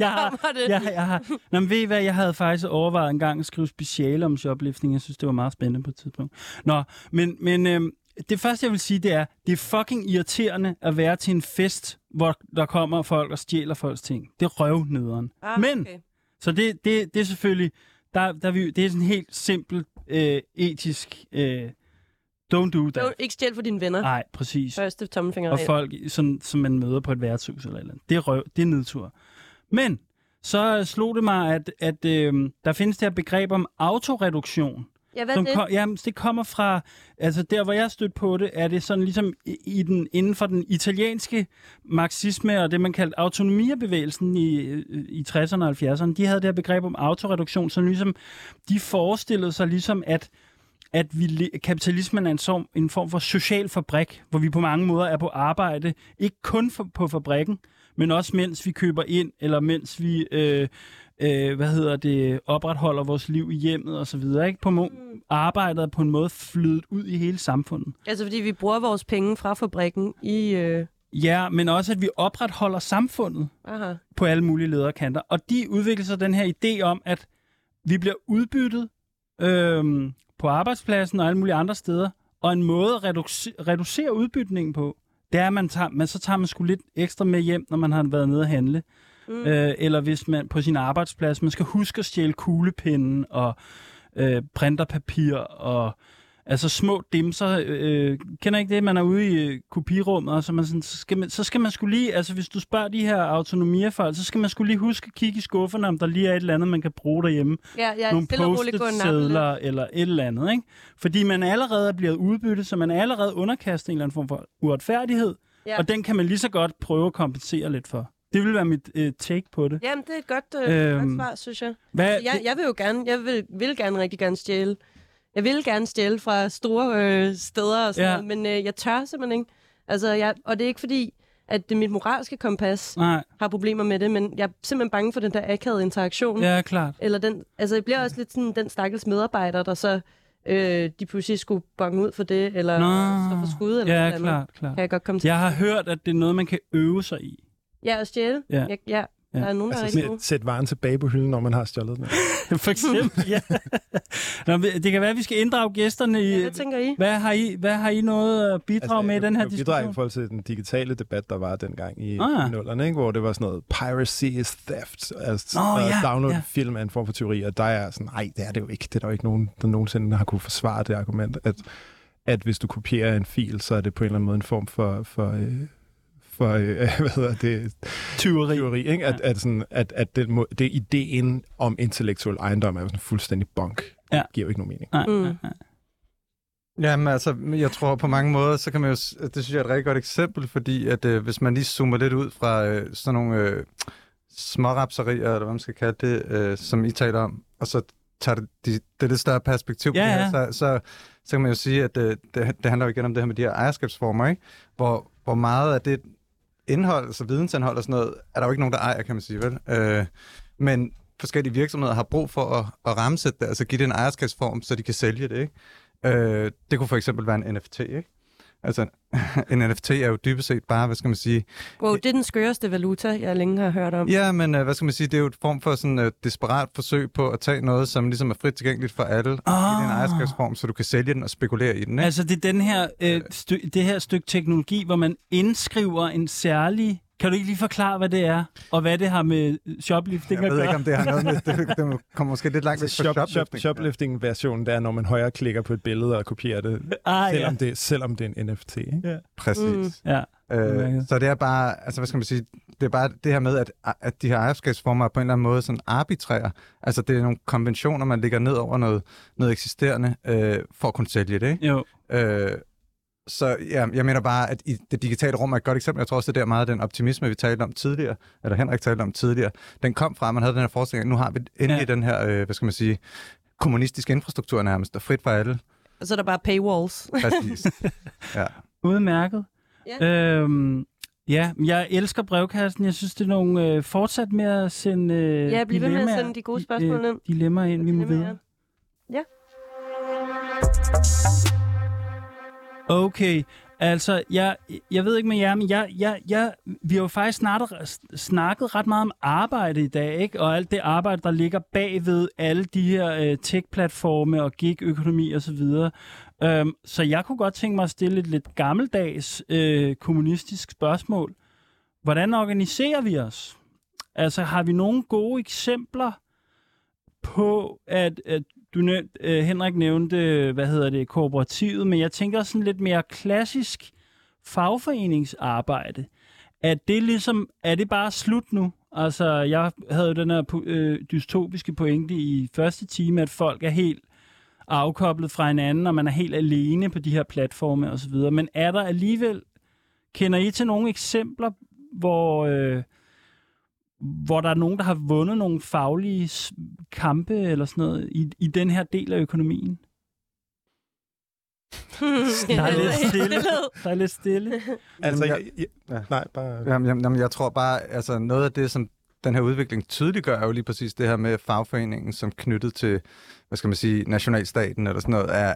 jeg har, det. jeg, jeg har, Nå, men ved I hvad, jeg havde faktisk overvejet en gang at skrive speciale om shoplifting. Jeg synes, det var meget spændende på et tidspunkt. Nå, men, men øhm, det første, jeg vil sige, det er, det er fucking irriterende at være til en fest, hvor der kommer folk og stjæler folks ting. Det er røvnederen. Ah, men, okay. så det, det, det er selvfølgelig, der, der er vi, det er sådan helt simpelt øh, etisk, øh, don't do that. Don't, ikke stjæl for dine venner. Nej, præcis Første tommelfinger. og folk, sådan, som man møder på et værtshus eller eller andet. Det er, røv, det er nedtur. Men så slog det mig, at, at øh, der findes det her begreb om autoreduktion. Ja, hvad Som det? kom, jamen, det kommer fra, altså der hvor jeg stødt på det, er det sådan ligesom i, i den, inden for den italienske marxisme og det man kaldte autonomibevægelsen i, i 60'erne og 70'erne, de havde det her begreb om autoreduktion, så ligesom de forestillede sig ligesom, at at vi, kapitalismen er en, som, en form for social fabrik, hvor vi på mange måder er på arbejde, ikke kun for, på fabrikken, men også mens vi køber ind, eller mens vi øh, øh, hvad hedder det, opretholder vores liv i hjemmet og så videre. Ikke? På mo- arbejdet er på en måde flydet ud i hele samfundet. Altså, fordi vi bruger vores penge fra fabrikken i... Øh... Ja, men også at vi opretholder samfundet Aha. på alle mulige lederkanter. Og de udvikler sig den her idé om, at vi bliver udbyttet øhm, på arbejdspladsen og alle mulige andre steder, og en måde at reducere, reducere udbytningen på, det er, at man, tager, man så tager man sgu lidt ekstra med hjem, når man har været nede at handle. Mm. Øh, eller hvis man på sin arbejdsplads, man skal huske at stjæle kuglepinden og øh, printerpapir og altså små dimser. Øh, kender ikke det, man er ude i øh, kopirummet, og så, man sådan, så, skal man, så skal man skulle lige, altså hvis du spørger de her autonomier så skal man skulle lige huske at kigge i skufferne, om der lige er et eller andet, man kan bruge derhjemme. Ja, ja, Nogle post-it-sædler eller et eller andet, ikke? Fordi man allerede er blevet udbyttet, så man er allerede underkastet en eller anden form for uretfærdighed, Ja. og den kan man lige så godt prøve at kompensere lidt for. Det vil være mit øh, take på det. Jamen, det er et godt, øh, Øhm, godt svar, synes jeg. Hvad, jeg. Jeg vil jo gerne, jeg vil, vil gerne rigtig gerne stjæle. Jeg vil gerne stjæle fra store øh, steder og sådan Ja. noget, men øh, jeg tør simpelthen ikke. Altså, jeg, og det er ikke fordi, at det mit moralske kompas Nej, har problemer med det, men jeg er simpelthen bange for den der akavede interaktion. ja, klart. Eller den, altså, jeg bliver også lidt sådan den stakkels medarbejder, der så øh, de pludselig skulle bonge ud for det, eller Nå. stå for skud, eller Ja, noget andet. klart, klart. Kan jeg godt komme til. Jeg har hørt, at det er noget, man kan øve sig i. Ja, og stjæle. Ja. Ja, ja. Ja. Der er nogen, der er Altså, rigtig gode. sæt, varen tilbage på hylden, når man har stjålet den. For eksempel, ja. Nå, det kan være, at vi skal inddrage gæsterne i... Ja, hvad tænker I? Hvad har I, hvad har I noget at bidrage altså, med i den her jeg bidrager i diskussion? forhold til den digitale debat, der var dengang i Ah, ja. nullerne, ikke? hvor det var sådan noget, piracy is theft, altså at ja, download ja. ja. film er en form for teori, og der er sådan, nej, det er det jo ikke. Det er der jo ikke nogen, der nogensinde har kunne forsvare det argument, at, at hvis du kopierer en fil, så er det på en eller anden måde en form for, for øh, for, øh, hvad hedder det? Tyveri. Tyveri, ikke? At, at, sådan, at, at det, må, det ideen om intellektuel ejendom er sådan fuldstændig bonk. Ja. Det giver jo ikke nogen mening. Nej, Mm. nej, nej. Jamen altså, jeg tror på mange måder, så kan man jo, det synes jeg er et rigtig godt eksempel, fordi at øh, hvis man lige zoomer lidt ud fra øh, sådan nogle øh, smårapserier, eller hvad man skal kalde det, øh, som I taler om, og så tager det, de, det lidt større perspektiv på Ja, det her, ja. så, så, så kan man jo sige, at øh, det, det handler jo igen om det her med de her ejerskabsformer, ikke? Hvor, hvor meget af det indhold, altså vidensindhold og sådan noget, er der jo ikke nogen, der ejer, kan man sige, vel? Øh, men forskellige virksomheder har brug for at, at ramsætte det, altså give det en ejerskabsform, så de kan sælge det, ikke? Øh, det kunne for eksempel være en NFT, ikke? Altså, en NFT er jo dybest set bare, hvad skal man sige... Wow, det er den skøreste valuta, jeg længe har hørt om. Ja, men øh, hvad skal man sige, det er jo et form for sådan et desperat forsøg på at tage noget, som ligesom er frit tilgængeligt for alle, det en Ah. ejerskabsform, så du kan sælge den og spekulere i den, ikke? Altså, det er den her, øh, sty- det her stykke teknologi, hvor man indskriver en særlig... Kan du ikke lige forklare, hvad det er, og hvad det har med shoplifting jeg at ved ikke, gøre? om det har noget med... Det, det kommer måske lidt langt væk Altså, fra shop, shop, shoplifting. shoplifting-versionen, det er, når man højre klikker på et billede og kopierer det, Ah, ja. selvom, det, selvom det er en NFT. Ikke? ja. Præcis. Mm. ja. Øh, så det er bare, altså hvad skal man sige, det er bare det her med, at, at de her ejerskabsformer er på en eller anden måde sådan arbitrære. Altså det er nogle konventioner, man lægger ned over noget, noget eksisterende, øh, for at kunne sælge det, ikke? Jo. Øh, så ja, jeg mener bare, at i det digitale rum er et godt eksempel. Jeg tror også, det er der meget den optimisme, vi talte om tidligere, eller Henrik talte om tidligere, den kom fra, at man havde den her forestilling, at nu har vi endelig Ja. den her, øh, hvad skal man sige, kommunistiske infrastruktur nærmest, der er frit for alle. Og så er der bare paywalls. Præcis. ja. Udmærket. Ja. Øhm, ja, jeg elsker brevkassen. Jeg synes, det er nogle... Øh, fortsat med at sende øh, Ja, bliv ved med at sende de gode spørgsmål øh, ind. Dilemmaer ind, vi må videre. Ja. Okay, altså, jeg, jeg ved ikke med jer, men jeg, jeg, jeg, vi har jo faktisk snart, snakket ret meget om arbejde i dag, ikke? Og alt det arbejde, der ligger bagved alle de her øh, tech-platforme og gig-økonomi og så videre. Øhm, så jeg kunne godt tænke mig at stille et lidt gammeldags øh, kommunistisk spørgsmål. Hvordan organiserer vi os? Altså, har vi nogle gode eksempler på, at, at du nævnte, øh, Henrik nævnte, hvad hedder det, kooperativet, men jeg tænker sådan lidt mere klassisk fagforeningsarbejde. Er det ligesom, er det bare slut nu? Altså, jeg havde jo den her øh, dystopiske pointe i første time, at folk er helt afkoblet fra hinanden, og man er helt alene på de her platforme osv. Men er der alligevel, kender I til nogle eksempler, hvor, øh, hvor der er nogen, der har vundet nogle faglige kampe eller sådan noget i, i den her del af økonomien? Der er lidt stille. Der er lidt stille. Altså, jeg, jeg, ja. nej, bare... Jamen, jamen, jamen, jeg tror bare, altså noget af det, som den her udvikling tydeliggør, er jo lige præcis det her med fagforeningen, som knyttet til, hvad skal man sige, nationalstaten eller sådan noget, er,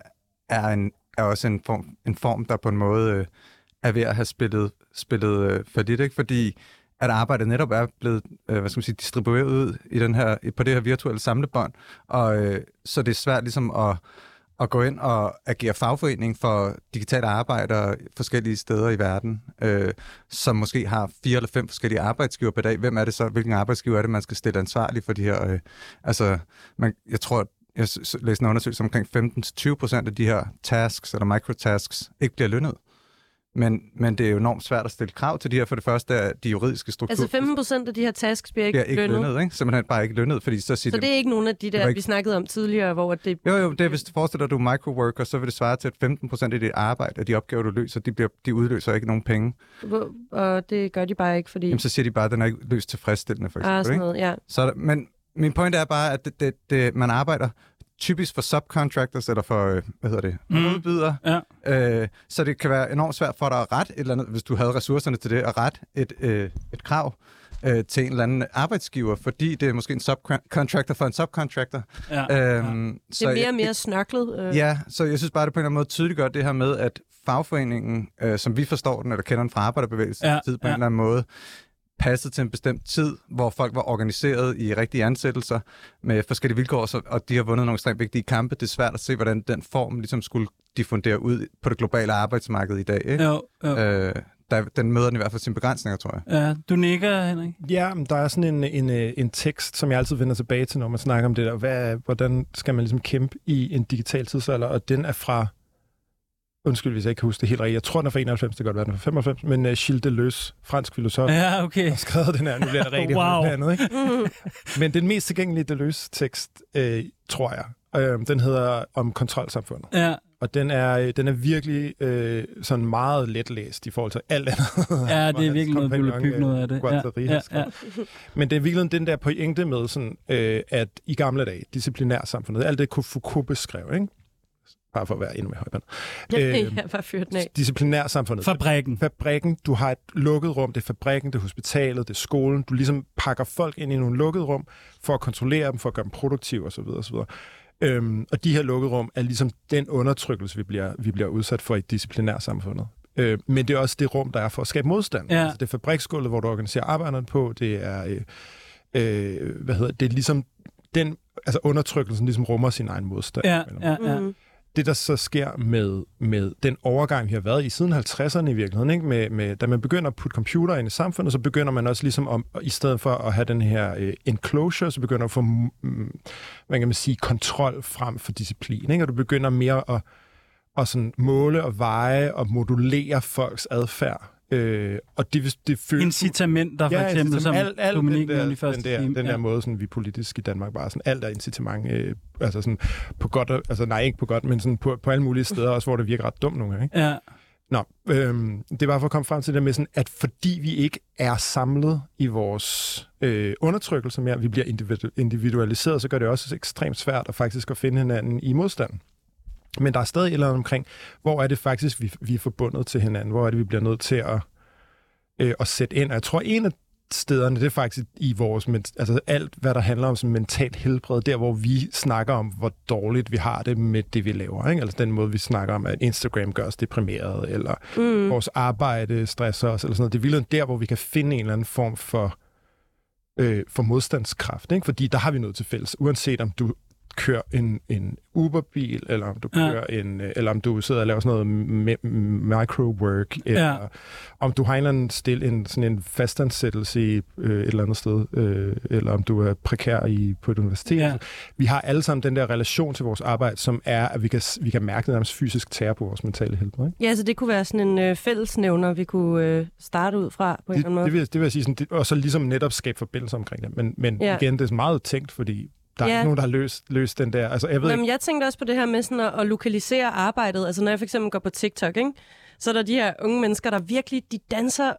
er, en, er også en form, en form, der på en måde øh, er ved at have spillet, spillet øh, for lidt, ikke? Fordi at arbejdet netop er blevet øh, hvad skal man sige, distribueret ud i den her, på det her virtuelle samlebånd, og øh, så det er svært ligesom at, at gå ind og agere fagforening for digitale arbejdere forskellige steder i verden, øh, som måske har fire eller fem forskellige arbejdsgiver på dag. Hvem er det så? Hvilken arbejdsgiver er det, man skal stille ansvarlig for de her? Øh, altså, man, jeg tror, jeg læste en undersøgelse omkring 15-20 procent af de her tasks eller microtasks ikke bliver lønnet. Men, men det er jo enormt svært at stille krav til de her. For det første er de juridiske strukturer Altså 15 procent af de her tasks bliver ikke, bliver ikke lønnet. lønnet. Ikke? Simpelthen bare ikke lønnet, fordi så siger Så de, det er ikke nogen af de der, ikke- vi snakkede om tidligere, hvor det... Jo, jo, det er, hvis du forestiller dig, du er microworker, så vil det svare til, at 15 procent af dit arbejde, af de opgaver, du løser, de, bliver, de udløser ikke nogen penge. Hvor, og det gør de bare ikke, fordi... Jamen, så siger de bare, at den er ikke løst tilfredsstillende, for ah, eksempel. sådan Ikke? noget, ja. Så, men min pointe er bare, at det, det, det, man arbejder typisk for subcontractors, eller for, øh, hvad hedder det, Mm. udbydere. Ja. Øh, så det kan være enormt svært for dig at rette et eller andet, hvis du havde ressourcerne til det, at rette et, øh, et krav øh, til en eller anden arbejdsgiver, fordi det er måske en subcontractor for en subcontractor. Ja. Øhm, Det er mere og mere snørklet. Øh. Ja, så jeg synes bare, det på en eller anden måde tydeliggør det her med, at fagforeningen, øh, som vi forstår den, eller kender den fra arbejderbevægelsen, Ja, ja, tid på ja. en eller anden måde, passede til en bestemt tid, hvor folk var organiseret i rigtige ansættelser med forskellige vilkår, så, og de har vundet nogle ekstremt vigtige kampe. Det er svært at se, hvordan den form ligesom skulle diffundere ud på det globale arbejdsmarked i dag. Ikke? Jo, jo. Øh, der, den møder den i hvert fald sine begrænsninger, tror jeg. Ja, du nikker, Henrik. Ja, men der er sådan en, en, øh, en tekst, som jeg altid vender tilbage til, når man snakker om det der. Hvad, hvordan skal man ligesom kæmpe i en digital tidsalder? Og den er fra, undskyld hvis jeg ikke kan huske det helt rigtigt, jeg tror den er fra 91, det kan godt være den er fra 95, men uh, Gilles Deleuze, fransk filosof, Ja, okay. har skrevet den her, nu bliver det rigtig Wow. andet, ikke? Men den mest tilgængelige Deleuze-tekst, øh, tror jeg, øh, den hedder om kontrolsamfundet. Ja, Og den er, øh, den er virkelig øh, sådan meget letlæst i forhold til alt andet. ja det er virkelig noget, vi vil bygge noget af det. Ja, ja, ja. Men det er virkelig den der pointe med, sådan, øh, at i gamle dage, disciplinærsamfundet, alt det kunne Foucault beskrev, ikke? Bare for at være endnu mere højband. Øh, ja, bare fyrt den af. Disciplinærsamfundet. Fabrikken. Fabrikken, du har et lukket rum, det er fabrikken, det er hospitalet, det er skolen. Du ligesom pakker folk ind i nogle lukkede rum for at kontrollere dem, for at gøre dem produktive osv. osv. Øhm, og de her lukkede rum er ligesom den undertrykkelse, vi bliver, vi bliver udsat for i disciplinærsamfundet. Øh, men det er også det rum, der er for at skabe modstand. Ja. Altså, det er fabriksgulvet, hvor du organiserer arbejderne på. Det er, øh, øh, hvad hedder det, det er ligesom den, altså undertrykkelsen ligesom rummer sin egen modstand. Ja, ja, ja. Mm. Det, der så sker med, med den overgang, vi har været i siden 50'erne i virkeligheden, ikke? Med, med, da man begynder at putte computer ind i samfundet, så begynder man også ligesom, om, i stedet for at have den her øh, enclosure, så begynder man at få, mm, hvad kan man sige, kontrol frem for disciplin. Ikke? Og du begynder mere at, at sådan måle og veje og modulere folks adfærd. Øh, og det, det føles... Incitamenter, for eksempel, som alt, alt Dominique den der, i første den der, time. den der Ja. måde, sådan, vi politisk i Danmark bare sådan, alt er incitament, øh, altså sådan på godt, altså nej, ikke på godt, men sådan på, på alle mulige steder også, hvor det virker ret dumt nogle gange. Ikke? Ja, Nå, øhm, det var for at komme frem til det med sådan, at fordi vi ikke er samlet i vores øh, undertrykkelse mere, vi bliver individu- individualiseret, så gør det også ekstremt svært at faktisk at finde hinanden i modstand. Men der er stadig et eller andet omkring, hvor er det faktisk, vi, vi er forbundet til hinanden, hvor er det, vi bliver nødt til at, øh, at sætte ind. Og jeg tror, en af stederne, det er faktisk i vores, men- altså alt, hvad der handler om sådan mentalt helbred, der hvor vi snakker om, hvor dårligt vi har det med det, vi laver. Ikke? Altså den måde, vi snakker om, at Instagram gør os deprimeret, eller Mm. vores arbejde stresser os, eller sådan noget. Det er virkelig der, hvor vi kan finde en eller anden form for, øh, for modstandskraft. Ikke? Fordi der har vi noget til fælles. Uanset om du kører en, en Uber-bil, eller om du Ja. kører en, øh, eller om du sidder og laver sådan noget me- micro-work, eller Ja. om du har en eller anden stil, en, sådan en fastansættelse i øh, et eller andet sted, øh, eller om du er prekær i, på et universitet. Ja. Vi har alle sammen den der relation til vores arbejde, som er, at vi kan, vi kan mærke nærmest fysisk tære på vores mentale helbred. Ikke? Ja, så det kunne være sådan en øh, fællesnævner, vi kunne øh, starte ud fra på en Det, eller anden måde. det, vil, det vil jeg sige, sådan, det, og så ligesom netop skabe forbindelser omkring det. Men, men ja. igen, det er meget tænkt, fordi der er Ja. ikke nogen, der har løst, løst den der... Altså, jeg ved Nå, ikke, jeg tænkte også på det her med sådan at, at lokalisere arbejdet. Altså når jeg for eksempel går på TikTok, ikke? så er der de her unge mennesker, der virkelig, de danser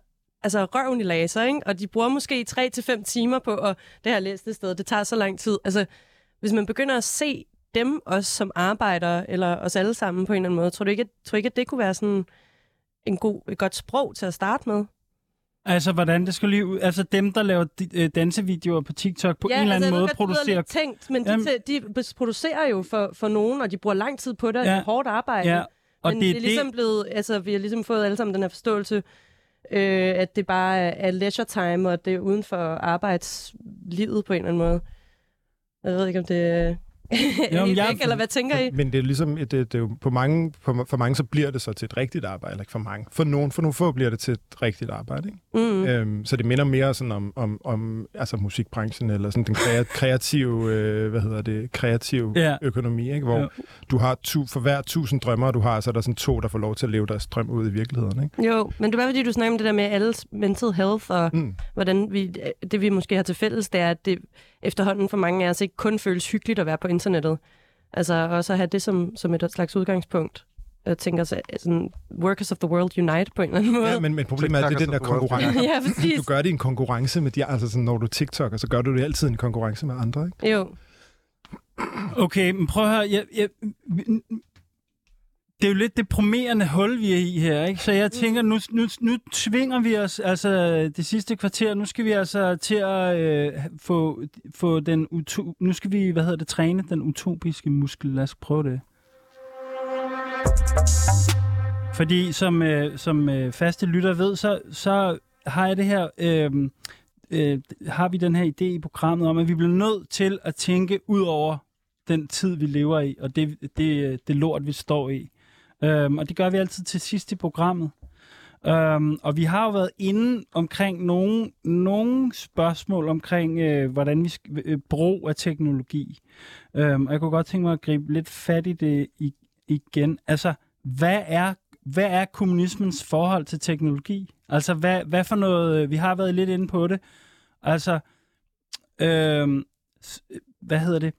altså røven i laser, ikke? og de bruger måske 3-5 timer på, og det har jeg læst det sted, det tager så lang tid. Altså, hvis man begynder at se dem også som arbejdere, eller os alle sammen på en eller anden måde, tror du ikke, at, tror du ikke, at det kunne være sådan en god, et godt sprog til at starte med? Altså hvordan det skulle lige ud. Altså dem, der laver øh, dansevideoer på TikTok, på en eller anden altså, jeg ved måde det producerer... lidt tænkt, men de, Jamen- de, de producerer jo for, for nogen, og de bruger lang tid på det, Ja. ja. hårdt arbejde. Ja, og Men det er det er ligesom blevet, altså vi har ligesom fået alle sammen den her forståelse, øh, at det bare er, er leisure time, og det er uden for arbejdslivet på en eller anden måde. Jeg ved ikke, om det Jo, men helt jeg- væk, eller hvad tænker I? men det er ligesom, det, det er jo på mange, for, for mange så bliver det så til et rigtigt arbejde, eller ikke for mange. For nogen, for nogle få bliver det til et rigtigt arbejde, ikke? Mm. Øhm, så det minder mere sådan om, om, om altså musikbranchen, eller sådan den krea- kreative, øh, hvad hedder det, kreative Ja. økonomi, ikke? Hvor Ja. du har tu, for hver tusind drømmer, du har, så er der sådan to, der får lov til at leve deres drøm ud i virkeligheden, ikke? Jo, men det var fordi, du snakker om det der med alles mental health, og Mm. hvordan vi, det vi måske har til fælles, det er, at det efterhånden for mange af os ikke kun føles hyggeligt at være på internettet. Altså også at have det som, som et slags udgangspunkt. Jeg tænker så, sådan, workers of the world unite på en eller anden måde. Ja, men, men problemet er, at det er den der er konkurrence. ja præcis. Du gør det i en konkurrence med de, altså sådan, når du TikToker, så gør du det altid i en konkurrence med andre, ikke? Jo. Okay, men prøv at høre. Jeg, jeg, det er jo lidt deprimerende hul, vi er i her, ikke? Så jeg tænker, nu, nu, nu tvinger vi os, altså det sidste kvarter, nu skal vi altså til at øh, få, få den, uto, nu skal vi, hvad hedder det, træne den utopiske muskel. Lad os prøve det. Fordi som, øh, som øh, faste lytter ved, så, så har jeg det her, øh, øh, har vi den her idé i programmet om, at vi bliver nødt til at tænke ud over den tid, vi lever i, og det, det, øh, det lort, vi står i. Øhm, og det gør vi altid til sidst i programmet. Øhm, og vi har jo været inde omkring nogle, nogle spørgsmål omkring, øh, hvordan vi sk- øh, brug af teknologi. Øhm, og jeg kunne godt tænke mig at gribe lidt fat i det i, igen. Altså, hvad er, hvad er kommunismens forhold til teknologi? Altså, hvad, hvad for noget... Øh, vi har været lidt inde på det. Altså, øh, hvad hedder det?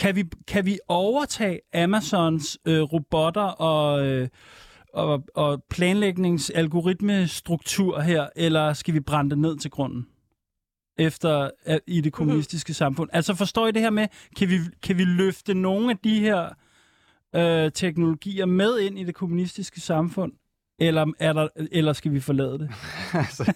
Kan vi, kan vi overtage Amazons øh, robotter og, øh, og, og planlægningsalgoritmestruktur her, eller skal vi brænde det ned til grunden? efter øh, i det kommunistiske mm-hmm. samfund. Altså forstår I det her med, kan vi, kan vi løfte nogle af de her øh, teknologier med ind i det kommunistiske samfund? Eller, er der, eller skal vi forlade det? altså,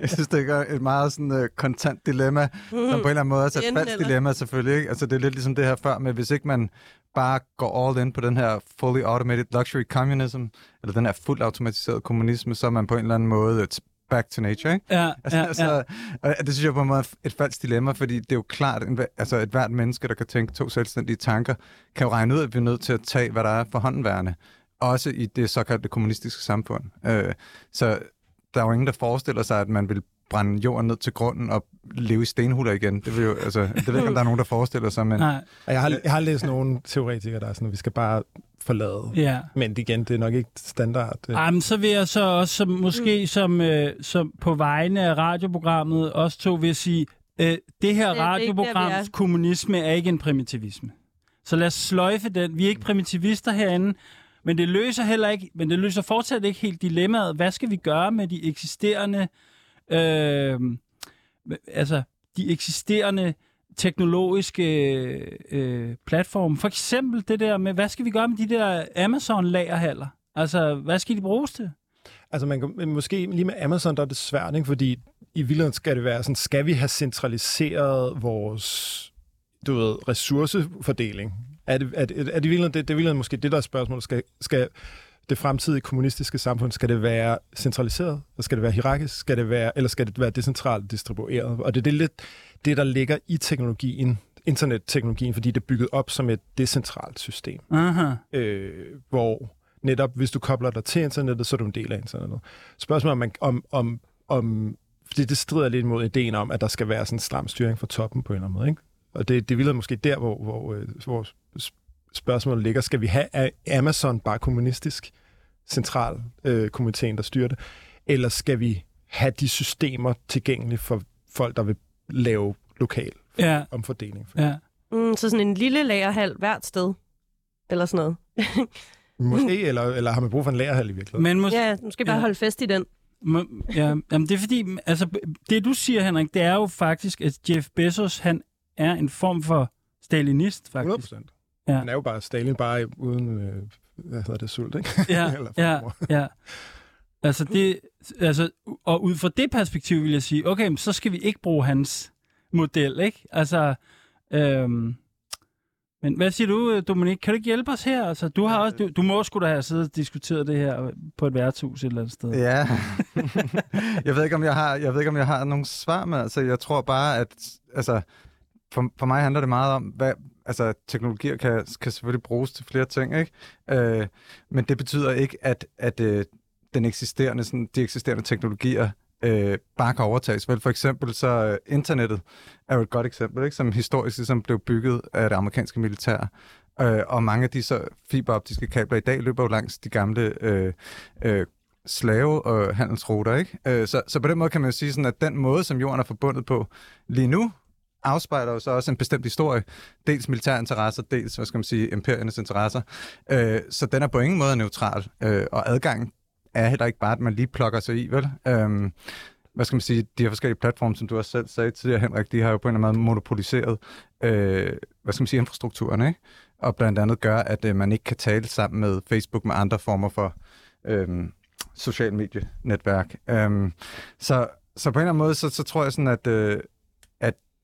jeg synes, det er et meget sådan, uh, kontant dilemma, mm. som på en eller anden måde er et falsk dilemma selvfølgelig. Ikke? Altså, det er lidt ligesom det her før med, hvis ikke man bare går all in på den her fully automated luxury communism, eller den her fuldt automatiseret kommunisme, så er man på en eller anden måde et back to nature, ikke? Ja, altså, ja, altså, ja. Det synes jeg på en måde er et falsk dilemma, fordi det er jo klart, en, altså et hvert menneske, der kan tænke to selvstændige tanker, kan jo regne ud, at vi er nødt til at tage, hvad der er for håndværende også i det såkaldte kommunistiske samfund. Øh, så der er jo ingen, der forestiller sig, at man vil brænde jorden ned til grunden og leve i stenhuller igen. Det, vil jo, altså, det ved ikke, om der er nogen, der forestiller sig, men... Nej. Jeg har, jeg har læst nogle teoretikere, der er sådan, at vi skal bare forlade. Ja. Men igen, det er nok ikke standard. Jamen, så vil jeg så også som, måske mm. som, øh, som på vegne af radioprogrammet også to vil sige, øh, det her det radioprograms kommunisme er ikke en primitivisme. Så lad os sløjfe den. Vi er ikke primitivister herinde. Men det løser heller ikke, men det løser fortsat ikke helt dilemmaet. Hvad skal vi gøre med de eksisterende, øh, altså de eksisterende teknologiske øh, platforme? For eksempel det der med, hvad skal vi gøre med de der Amazon-lagerhaller? Altså, hvad skal de bruges til? Altså, man kan, måske lige med Amazon, der er det svært, ikke? fordi i virkeligheden skal det være sådan, skal vi have centraliseret vores du ved, ressourcefordeling? Er det, er det, er det, virkelig, det, det er virkelig måske det, der er spørgsmålet. Skal, skal det fremtidige kommunistiske samfund, skal det være centraliseret? Eller skal det være hierarkisk? Skal det være, eller skal det være decentralt distribueret? Og det er det, lidt, det, der ligger i teknologien, internetteknologien, fordi det er bygget op som et decentralt system. Aha. Øh, hvor netop, hvis du kobler dig til internettet, så er du en del af internettet. Spørgsmålet om, om, om, om fordi det strider lidt mod ideen om, at der skal være sådan en stram styring fra toppen på en eller anden måde. Ikke? Og det, det ville måske der, hvor, hvor, øh, hvor spørgsmålet ligger. Skal vi have Amazon bare kommunistisk central øh, komiteen, der styrer det? Eller skal vi have de systemer tilgængelige for folk, der vil lave lokal ja. omfordeling? For ja. Mm, så sådan en lille lagerhal hvert sted? Eller sådan noget? Måske, eller, eller har man brug for en lagerhal i virkeligheden? Men mås- ja, måske bare ja. holde fest i den. Ja, jamen det er fordi, altså, det du siger, Henrik, det er jo faktisk, at Jeff Bezos, han er en form for stalinist, faktisk. 100 Ja. Han er jo bare Stalin, bare uden, øh, hvad hedder det, sult, ikke? Ja, ja, ja. Altså det, altså, og ud fra det perspektiv vil jeg sige, okay, så skal vi ikke bruge hans model, ikke? Altså, øhm, men hvad siger du, Dominik? Kan du ikke hjælpe os her? Altså, du, har også, du, du må sgu da have siddet og diskuteret det her på et værtshus et eller andet sted. Ja. jeg ved ikke, om jeg har, jeg ved ikke, om jeg har nogle svar med. Altså, jeg tror bare, at altså, for, for mig handler det meget om, hvad, altså teknologier kan, kan selvfølgelig bruges til flere ting, ikke? Øh, men det betyder ikke, at, at øh, den eksisterende, sådan, de eksisterende teknologier øh, bare kan overtages. Vel, for eksempel så øh, internettet er jo et godt eksempel, ikke? som historisk ligesom blev bygget af det amerikanske militær. Øh, og mange af de så fiberoptiske kabler i dag løber jo langs de gamle øh, øh, slave- og handelsruter. Ikke? Øh, så, så på den måde kan man jo sige, sådan, at den måde, som jorden er forbundet på lige nu, afspejler jo så også en bestemt historie. Dels militære interesser, dels, hvad skal man sige, imperiernes interesser. Øh, så den er på ingen måde neutral. Øh, og adgangen er heller ikke bare, at man lige plukker sig i, vel? Øh, hvad skal man sige, de her forskellige platforme, som du også selv sagde tidligere, Henrik, de har jo på en eller anden måde monopoliseret, øh, hvad skal man sige, infrastrukturen, ikke? Og blandt andet gør, at øh, man ikke kan tale sammen med Facebook med andre former for øh, social medienetværk. Øh, så, så på en eller anden måde, så, så tror jeg sådan, at, øh,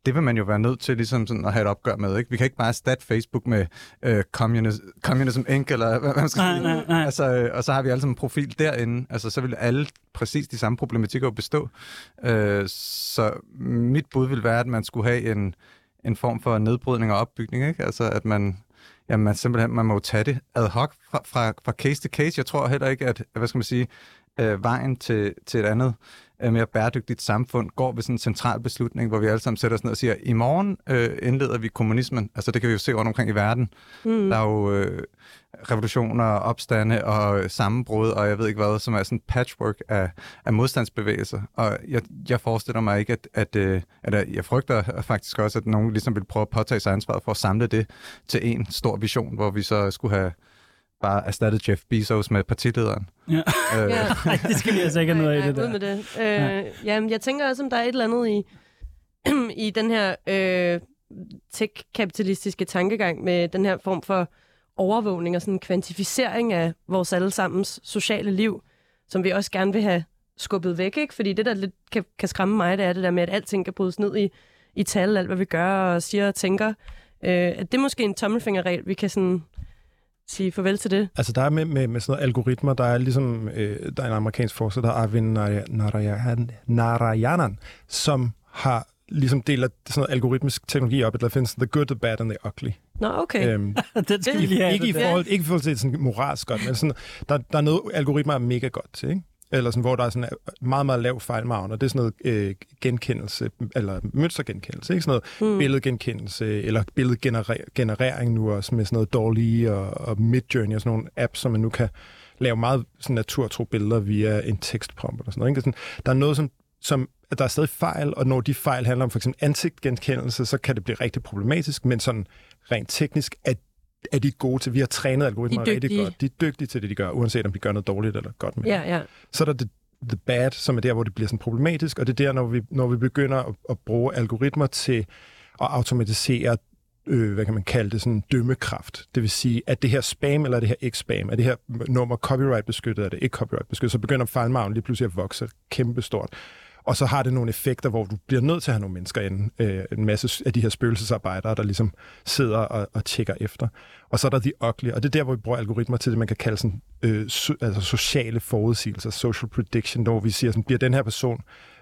det vil man jo være nødt til ligesom sådan at have et opgør med. Ikke? Vi kan ikke bare erstatte Facebook med øh, communism, Communism Inc., eller hvad man skal Nej, sige. nej, nej. Altså, øh, og så har vi alle sammen en profil derinde. Altså, så vil alle præcis de samme problematikker bestå. Øh, så mit bud vil være, at man skulle have en, en form for nedbrydning og opbygning. Ikke? Altså, at man, jamen, man simpelthen man må tage det ad hoc fra, fra, fra case til case. Jeg tror heller ikke, at hvad skal man sige, øh, vejen til, til et andet øh, mere bæredygtigt samfund går ved sådan en central beslutning, hvor vi alle sammen sætter os ned og siger, i morgen øh, indleder vi kommunismen. Altså det kan vi jo se rundt omkring i verden. Mm. Der er jo øh, revolutioner, opstande og sammenbrud, og jeg ved ikke hvad, som er sådan en patchwork af, af modstandsbevægelser. Og jeg, jeg forestiller mig ikke, at, at, øh, at jeg frygter faktisk også, at nogen ligesom vil prøve at påtage sig ansvaret for at samle det til en stor vision, hvor vi så skulle have bare erstattet Jeff Bezos med partilederen. Ja. Øh, Ja. Nej, det skal vi altså ikke have noget af, det der. med det. Øh, jamen, jeg tænker også, om der er et eller andet i, i den her øh, tech-kapitalistiske tankegang med den her form for overvågning og sådan en kvantificering af vores allesammens sociale liv, som vi også gerne vil have skubbet væk, ikke? Fordi det, der lidt kan, kan skræmme mig, det er det der med, at alting kan brydes ned i, i tal, alt hvad vi gør og siger og tænker. Øh, at det er måske en tommelfingerregel, vi kan sådan sige farvel til det. Altså der er med, med, med sådan noget algoritmer, der er ligesom, øh, der er en amerikansk forsker, der er Arvind Naraya- Narayan, Narayanan, som har ligesom deler sådan noget algoritmisk teknologi op, at der findes the good, the bad and the ugly. Nå, okay. Øhm, Den skal vi lige have. ikke, i det forhold, ikke i forhold til sådan moralsk godt, men sådan, der, der er noget, algoritmer er mega godt til, ikke? Eller sådan, hvor der er sådan meget, meget lav fejlmargen, og det er sådan noget øh, genkendelse, eller mønstergenkendelse, ikke? Sådan noget Mm. billedgenkendelse, eller billedgenerering nu også, med sådan noget dårlige og, og Midjourney og sådan nogle apps, som man nu kan lave meget sådan naturtro billeder via en tekstprompt og sådan noget. Ikke? Sådan, der er noget, som, som at der er stadig fejl, og når de fejl handler om for eksempel ansigtgenkendelse, så kan det blive rigtig problematisk, men sådan rent teknisk er, er de gode til. Vi har trænet algoritmer er rigtig godt. De er dygtige til det, de gør, uanset om de gør noget dårligt eller godt med. Ja, ja. Så er der det, the bad, som er der, hvor det bliver sådan problematisk, og det er der, når vi, når vi begynder at, at bruge algoritmer til at automatisere øh, hvad kan man kalde det, sådan dømmekraft. Det vil sige, at det her spam eller det her ikke spam, er det her nummer copyright beskyttet, er det ikke copyright beskyttet, så begynder fejlmargen lige pludselig at vokse kæmpestort. Og så har det nogle effekter, hvor du bliver nødt til at have nogle mennesker inde, øh, en masse af de her spøgelsesarbejdere, der ligesom sidder og, og tjekker efter. Og så er der de ugly, og det er der, hvor vi bruger algoritmer til det, man kan kalde sådan, øh, so, altså sociale forudsigelser, social prediction, hvor vi siger, sådan, bliver den her person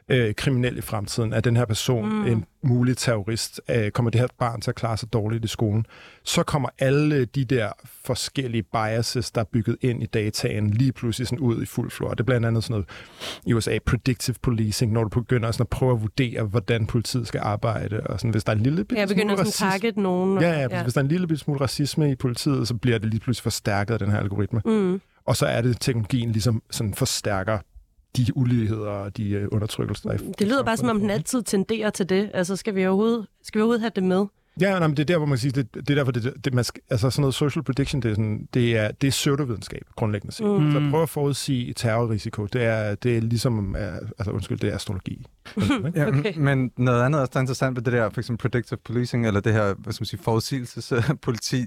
øh, kriminel i fremtiden? Er den her person mm. en mulig terrorist? Øh, kommer det her barn til at klare sig dårligt i skolen? Så kommer alle de der forskellige biases, der er bygget ind i dataen, lige pludselig sådan ud i fuld flor. Det er blandt andet sådan noget i USA, predictive policing, når du begynder sådan at prøve at vurdere, hvordan politiet skal arbejde. Og sådan, hvis der er en lille bitte Jeg begynder smule sådan at target nogen. og- Ja, ja, hvis der er en lille smule racisme i politiet, så bliver det lige pludselig forstærket af den her algoritme. Mm. Og så er det, at teknologien ligesom sådan forstærker de uligheder og de øh, undertrykkelser. der er Det lyder bare som om den altid tenderer til det. Altså, skal vi overhovedet, skal vi overhovedet have det med? Ja, nej, men det er der, hvor man siger, det, det er derfor, det, det man skal, altså sådan noget social prediction, det er, sådan, det er, det er pseudovidenskab, grundlæggende set. Mm. Mm. Så prøv at forudsige terrorrisiko, det er, det er ligesom, uh, altså undskyld, det er astrologi. Ikke? Ja, Okay. okay. Men noget andet også, der er interessant ved det der, for eksempel predictive policing, eller det her, hvad skal man sige, forudsigelsespoliti,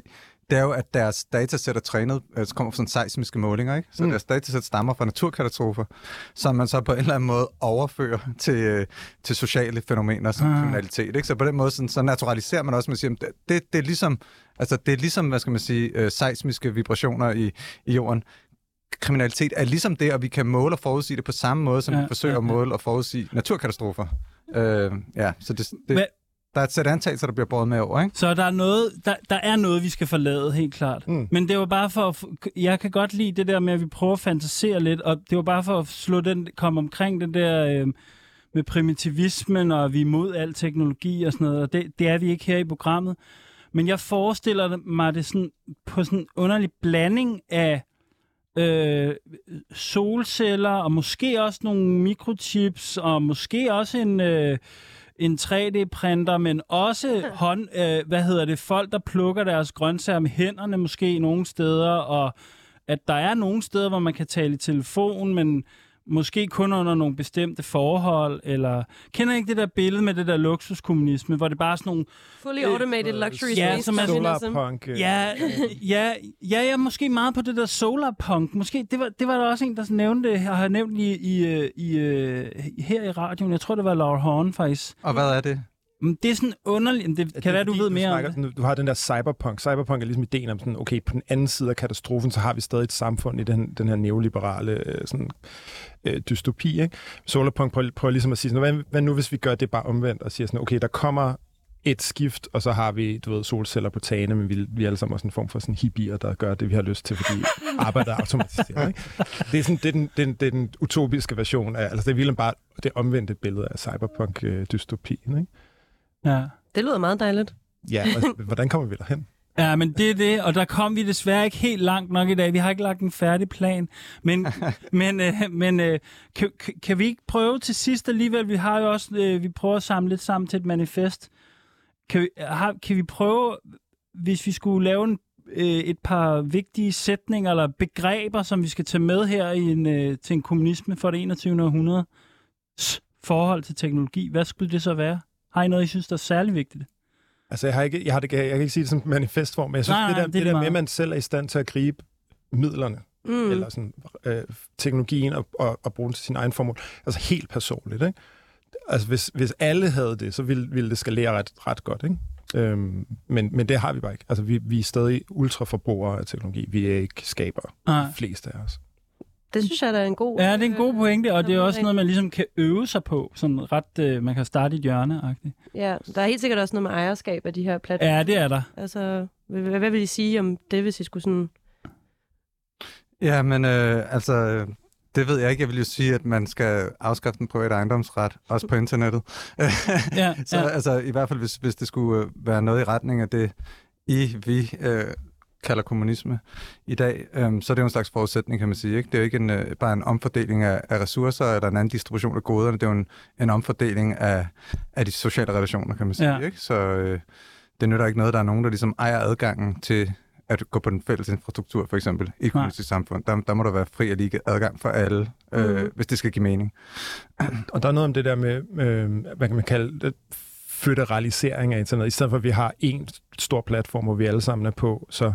det er jo, at deres datasæt er trænet, altså kommer fra sådan seismiske målinger, ikke? Så Mm. deres datasæt stammer fra naturkatastrofer, som man så på en eller anden måde overfører til, øh, til sociale fænomener som Ah. kriminalitet, ikke? Så på den måde, sådan, så naturaliserer man også, man siger, det, det, er ligesom, altså det er ligesom, hvad skal man sige, øh, seismiske vibrationer i, i jorden kriminalitet er ligesom det, og vi kan måle og forudsige det på samme måde, som Ja, vi forsøger ja, ja. at måle og forudsige naturkatastrofer. Øh, ja, så det, det, Hvad- der er et sæt antagelser, der bliver båret med over, ikke? Så der er noget, der, der er noget, vi skal forlade, helt klart. Mm. Men det var bare for at, jeg kan godt lide det der med, at vi prøver at fantasere lidt, og det var bare for at slå den, komme omkring det der øh, med primitivismen, og vi er imod al teknologi og sådan noget, og det, det er vi ikke her i programmet. Men jeg forestiller mig det sådan, på sådan en underlig blanding af øh, solceller, og måske også nogle mikrochips, og måske også en... Øh, en 3D-printer, men også hånd, øh, hvad hedder det, folk, der plukker deres grøntsager med hænderne måske nogle steder, og at der er nogle steder, hvor man kan tale i telefon, men måske kun under nogle bestemte forhold, eller kender I ikke det der billede med det der luksuskommunisme, hvor det bare er sådan nogle Fully automated luxury ja, som er. Solarpunk. øh, Ja, ja, ja, ja, måske meget på det der solarpunk. Måske, det var, det var der også en, der nævnte, og har nævnt i, i, øh, i, øh, her i radioen. Jeg tror, det var Laura Horn, faktisk. Og hvad er det? Men Det er sådan underligt. Det kan det være, du ved mere om snakker det. sådan, Du har den der cyberpunk. Cyberpunk er ligesom ideen om sådan, okay, på den anden side af katastrofen, så har vi stadig et samfund i den, den her neoliberale øh, sådan, øh, dystopi. Ikke? Solarpunk prøver, prøver ligesom at sige, sådan, hvad, hvad nu hvis vi gør det bare omvendt og siger sådan, okay, der kommer et skift, og så har vi, du ved, solceller på tagene, men vi, vi er alle sammen også en form for sådan hippier, der gør det, vi har lyst til, fordi arbejdet er automatiseret. Ikke? Det er, sådan, det, er den, den, det er den utopiske version af, altså det er virkelig bare det omvendte billede af cyberpunk-dystopien. Ikke? Ja. Det lyder meget dejligt. Ja, og hvordan kommer vi derhen? Ja, men det er det, og der kom vi desværre ikke helt langt nok i dag. Vi har ikke lagt en færdig plan. Men, men, øh, men øh, kan, kan- kan vi ikke prøve til sidst alligevel? Vi har jo også, øh, vi prøver at samle lidt sammen til et manifest. Kan vi, har, kan vi prøve, hvis vi skulle lave en, øh, et par vigtige sætninger eller begreber, som vi skal tage med her i en, øh, til en kommunisme for det 21. århundrede, forhold til teknologi, hvad skulle det så være? Har I noget, I synes, der er særlig vigtigt? Altså, jeg, har ikke, jeg, har det, jeg kan ikke sige det som manifestform, men jeg synes, Nej, det der, det er det der med, at man selv er i stand til at gribe midlerne, Mm. eller sådan, øh, teknologien og, og, og bruge den til sin egen formål, altså helt personligt, ikke? Altså, hvis, hvis alle havde det, så ville, ville det skalere ret, ret godt, ikke? Øhm, men, men det har vi bare ikke. Altså, vi, vi er stadig ultraforbrugere af teknologi. Vi er ikke skaber, Nej. de fleste af os. Det synes jeg, der er en god... Ja, det er en god pointe, og det er også noget, man ligesom kan øve sig på. Sådan ret, øh, man kan starte i et hjørne -agtigt. Ja, der er helt sikkert også noget med ejerskab af de her platforme. Ja, det er der. Altså, hvad, hvad vil I sige om det, hvis I skulle sådan... Ja, men øh, altså, øh, det ved jeg ikke. Jeg vil jo sige, at man skal afskaffe den private ejendomsret, også på internettet. Ja, Så ja. altså, i hvert fald, hvis, hvis det skulle øh, være noget i retning af det, I, vi øh, kalder kommunisme i dag, øh, så er det jo en slags forudsætning, kan man sige. Ikke? Det er jo ikke en, øh, bare en omfordeling af, af ressourcer eller en anden distribution af goderne. Det er jo en, en omfordeling af, af de sociale relationer, kan man sige. Ja. Ikke? Så øh, det nytter ikke noget, der er nogen, der ligesom ejer adgangen til at gå på den fælles infrastruktur, for eksempel, i et kommunistisk samfund. Der, der må der være fri og lige adgang for alle, øh, Mhm. hvis det skal give mening. Og der er noget om det der med, øh, hvad kan man kalde det, føderalisering af internet. I stedet for, at vi har en stor platform, hvor vi alle sammen er på, så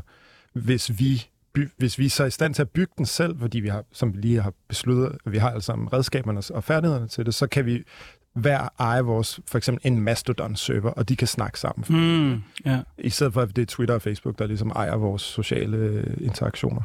hvis vi, by, hvis vi så er i stand til at bygge den selv, fordi vi har, som vi lige har besluttet, vi har alle sammen redskaberne og færdighederne til det, så kan vi hver eje vores, for eksempel en Mastodon-server, og de kan snakke sammen. Mm, ja. I stedet for, at det er Twitter og Facebook, der ligesom ejer vores sociale øh, interaktioner.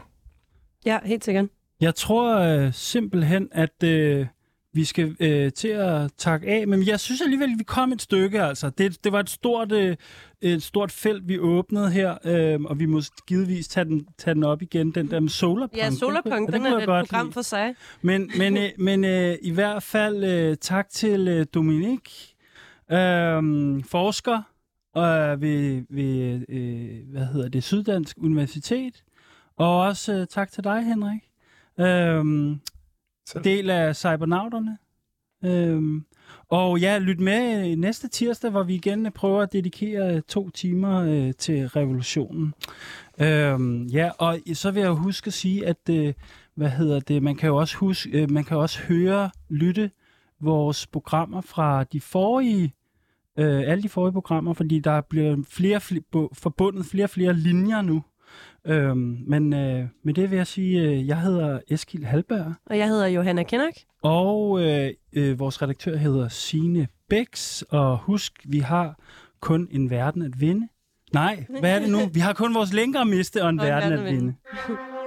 Ja, helt sikkert. Jeg tror øh, simpelthen, at øh, vi skal øh, til at takke af, men jeg synes alligevel, at vi kom et stykke. Altså. Det, det var et stort, øh, et stort felt, vi åbnede her, øh, og vi må givetvis tage den, tage den op igen, den der med Solarpunk. Ja, Solarpunk, det den er et program lide. for sig. Men, men, øh, men øh, i hvert fald øh, tak til øh, Dominik, øh, forsker øh, ved, ved øh, hvad hedder det, Syddansk Universitet, og også øh, tak til dig, Henrik. Øh, selv. del af Cybernauterne. Øhm, og ja, lyt med øh, næste tirsdag, hvor vi igen øh, prøver at dedikere øh, to timer øh, til revolutionen. Øhm, ja, og så vil jeg huske at sige, at øh, hvad hedder det, man kan jo også huske, øh, man kan også høre, lytte vores programmer fra de forrige, øh, alle de forrige programmer, fordi der bliver flere, flere forbundet flere og flere linjer nu. Øhm, men øh, med det vil jeg sige, øh, jeg hedder Eskil Halberg, Og jeg hedder Johanna Kinnock. og øh, øh, vores redaktør hedder Sine Bæks, og husk, vi har kun en verden at vinde. Nej, hvad er det nu? Vi har kun vores længere at miste og en Og en verden verden at at vinde. vinde.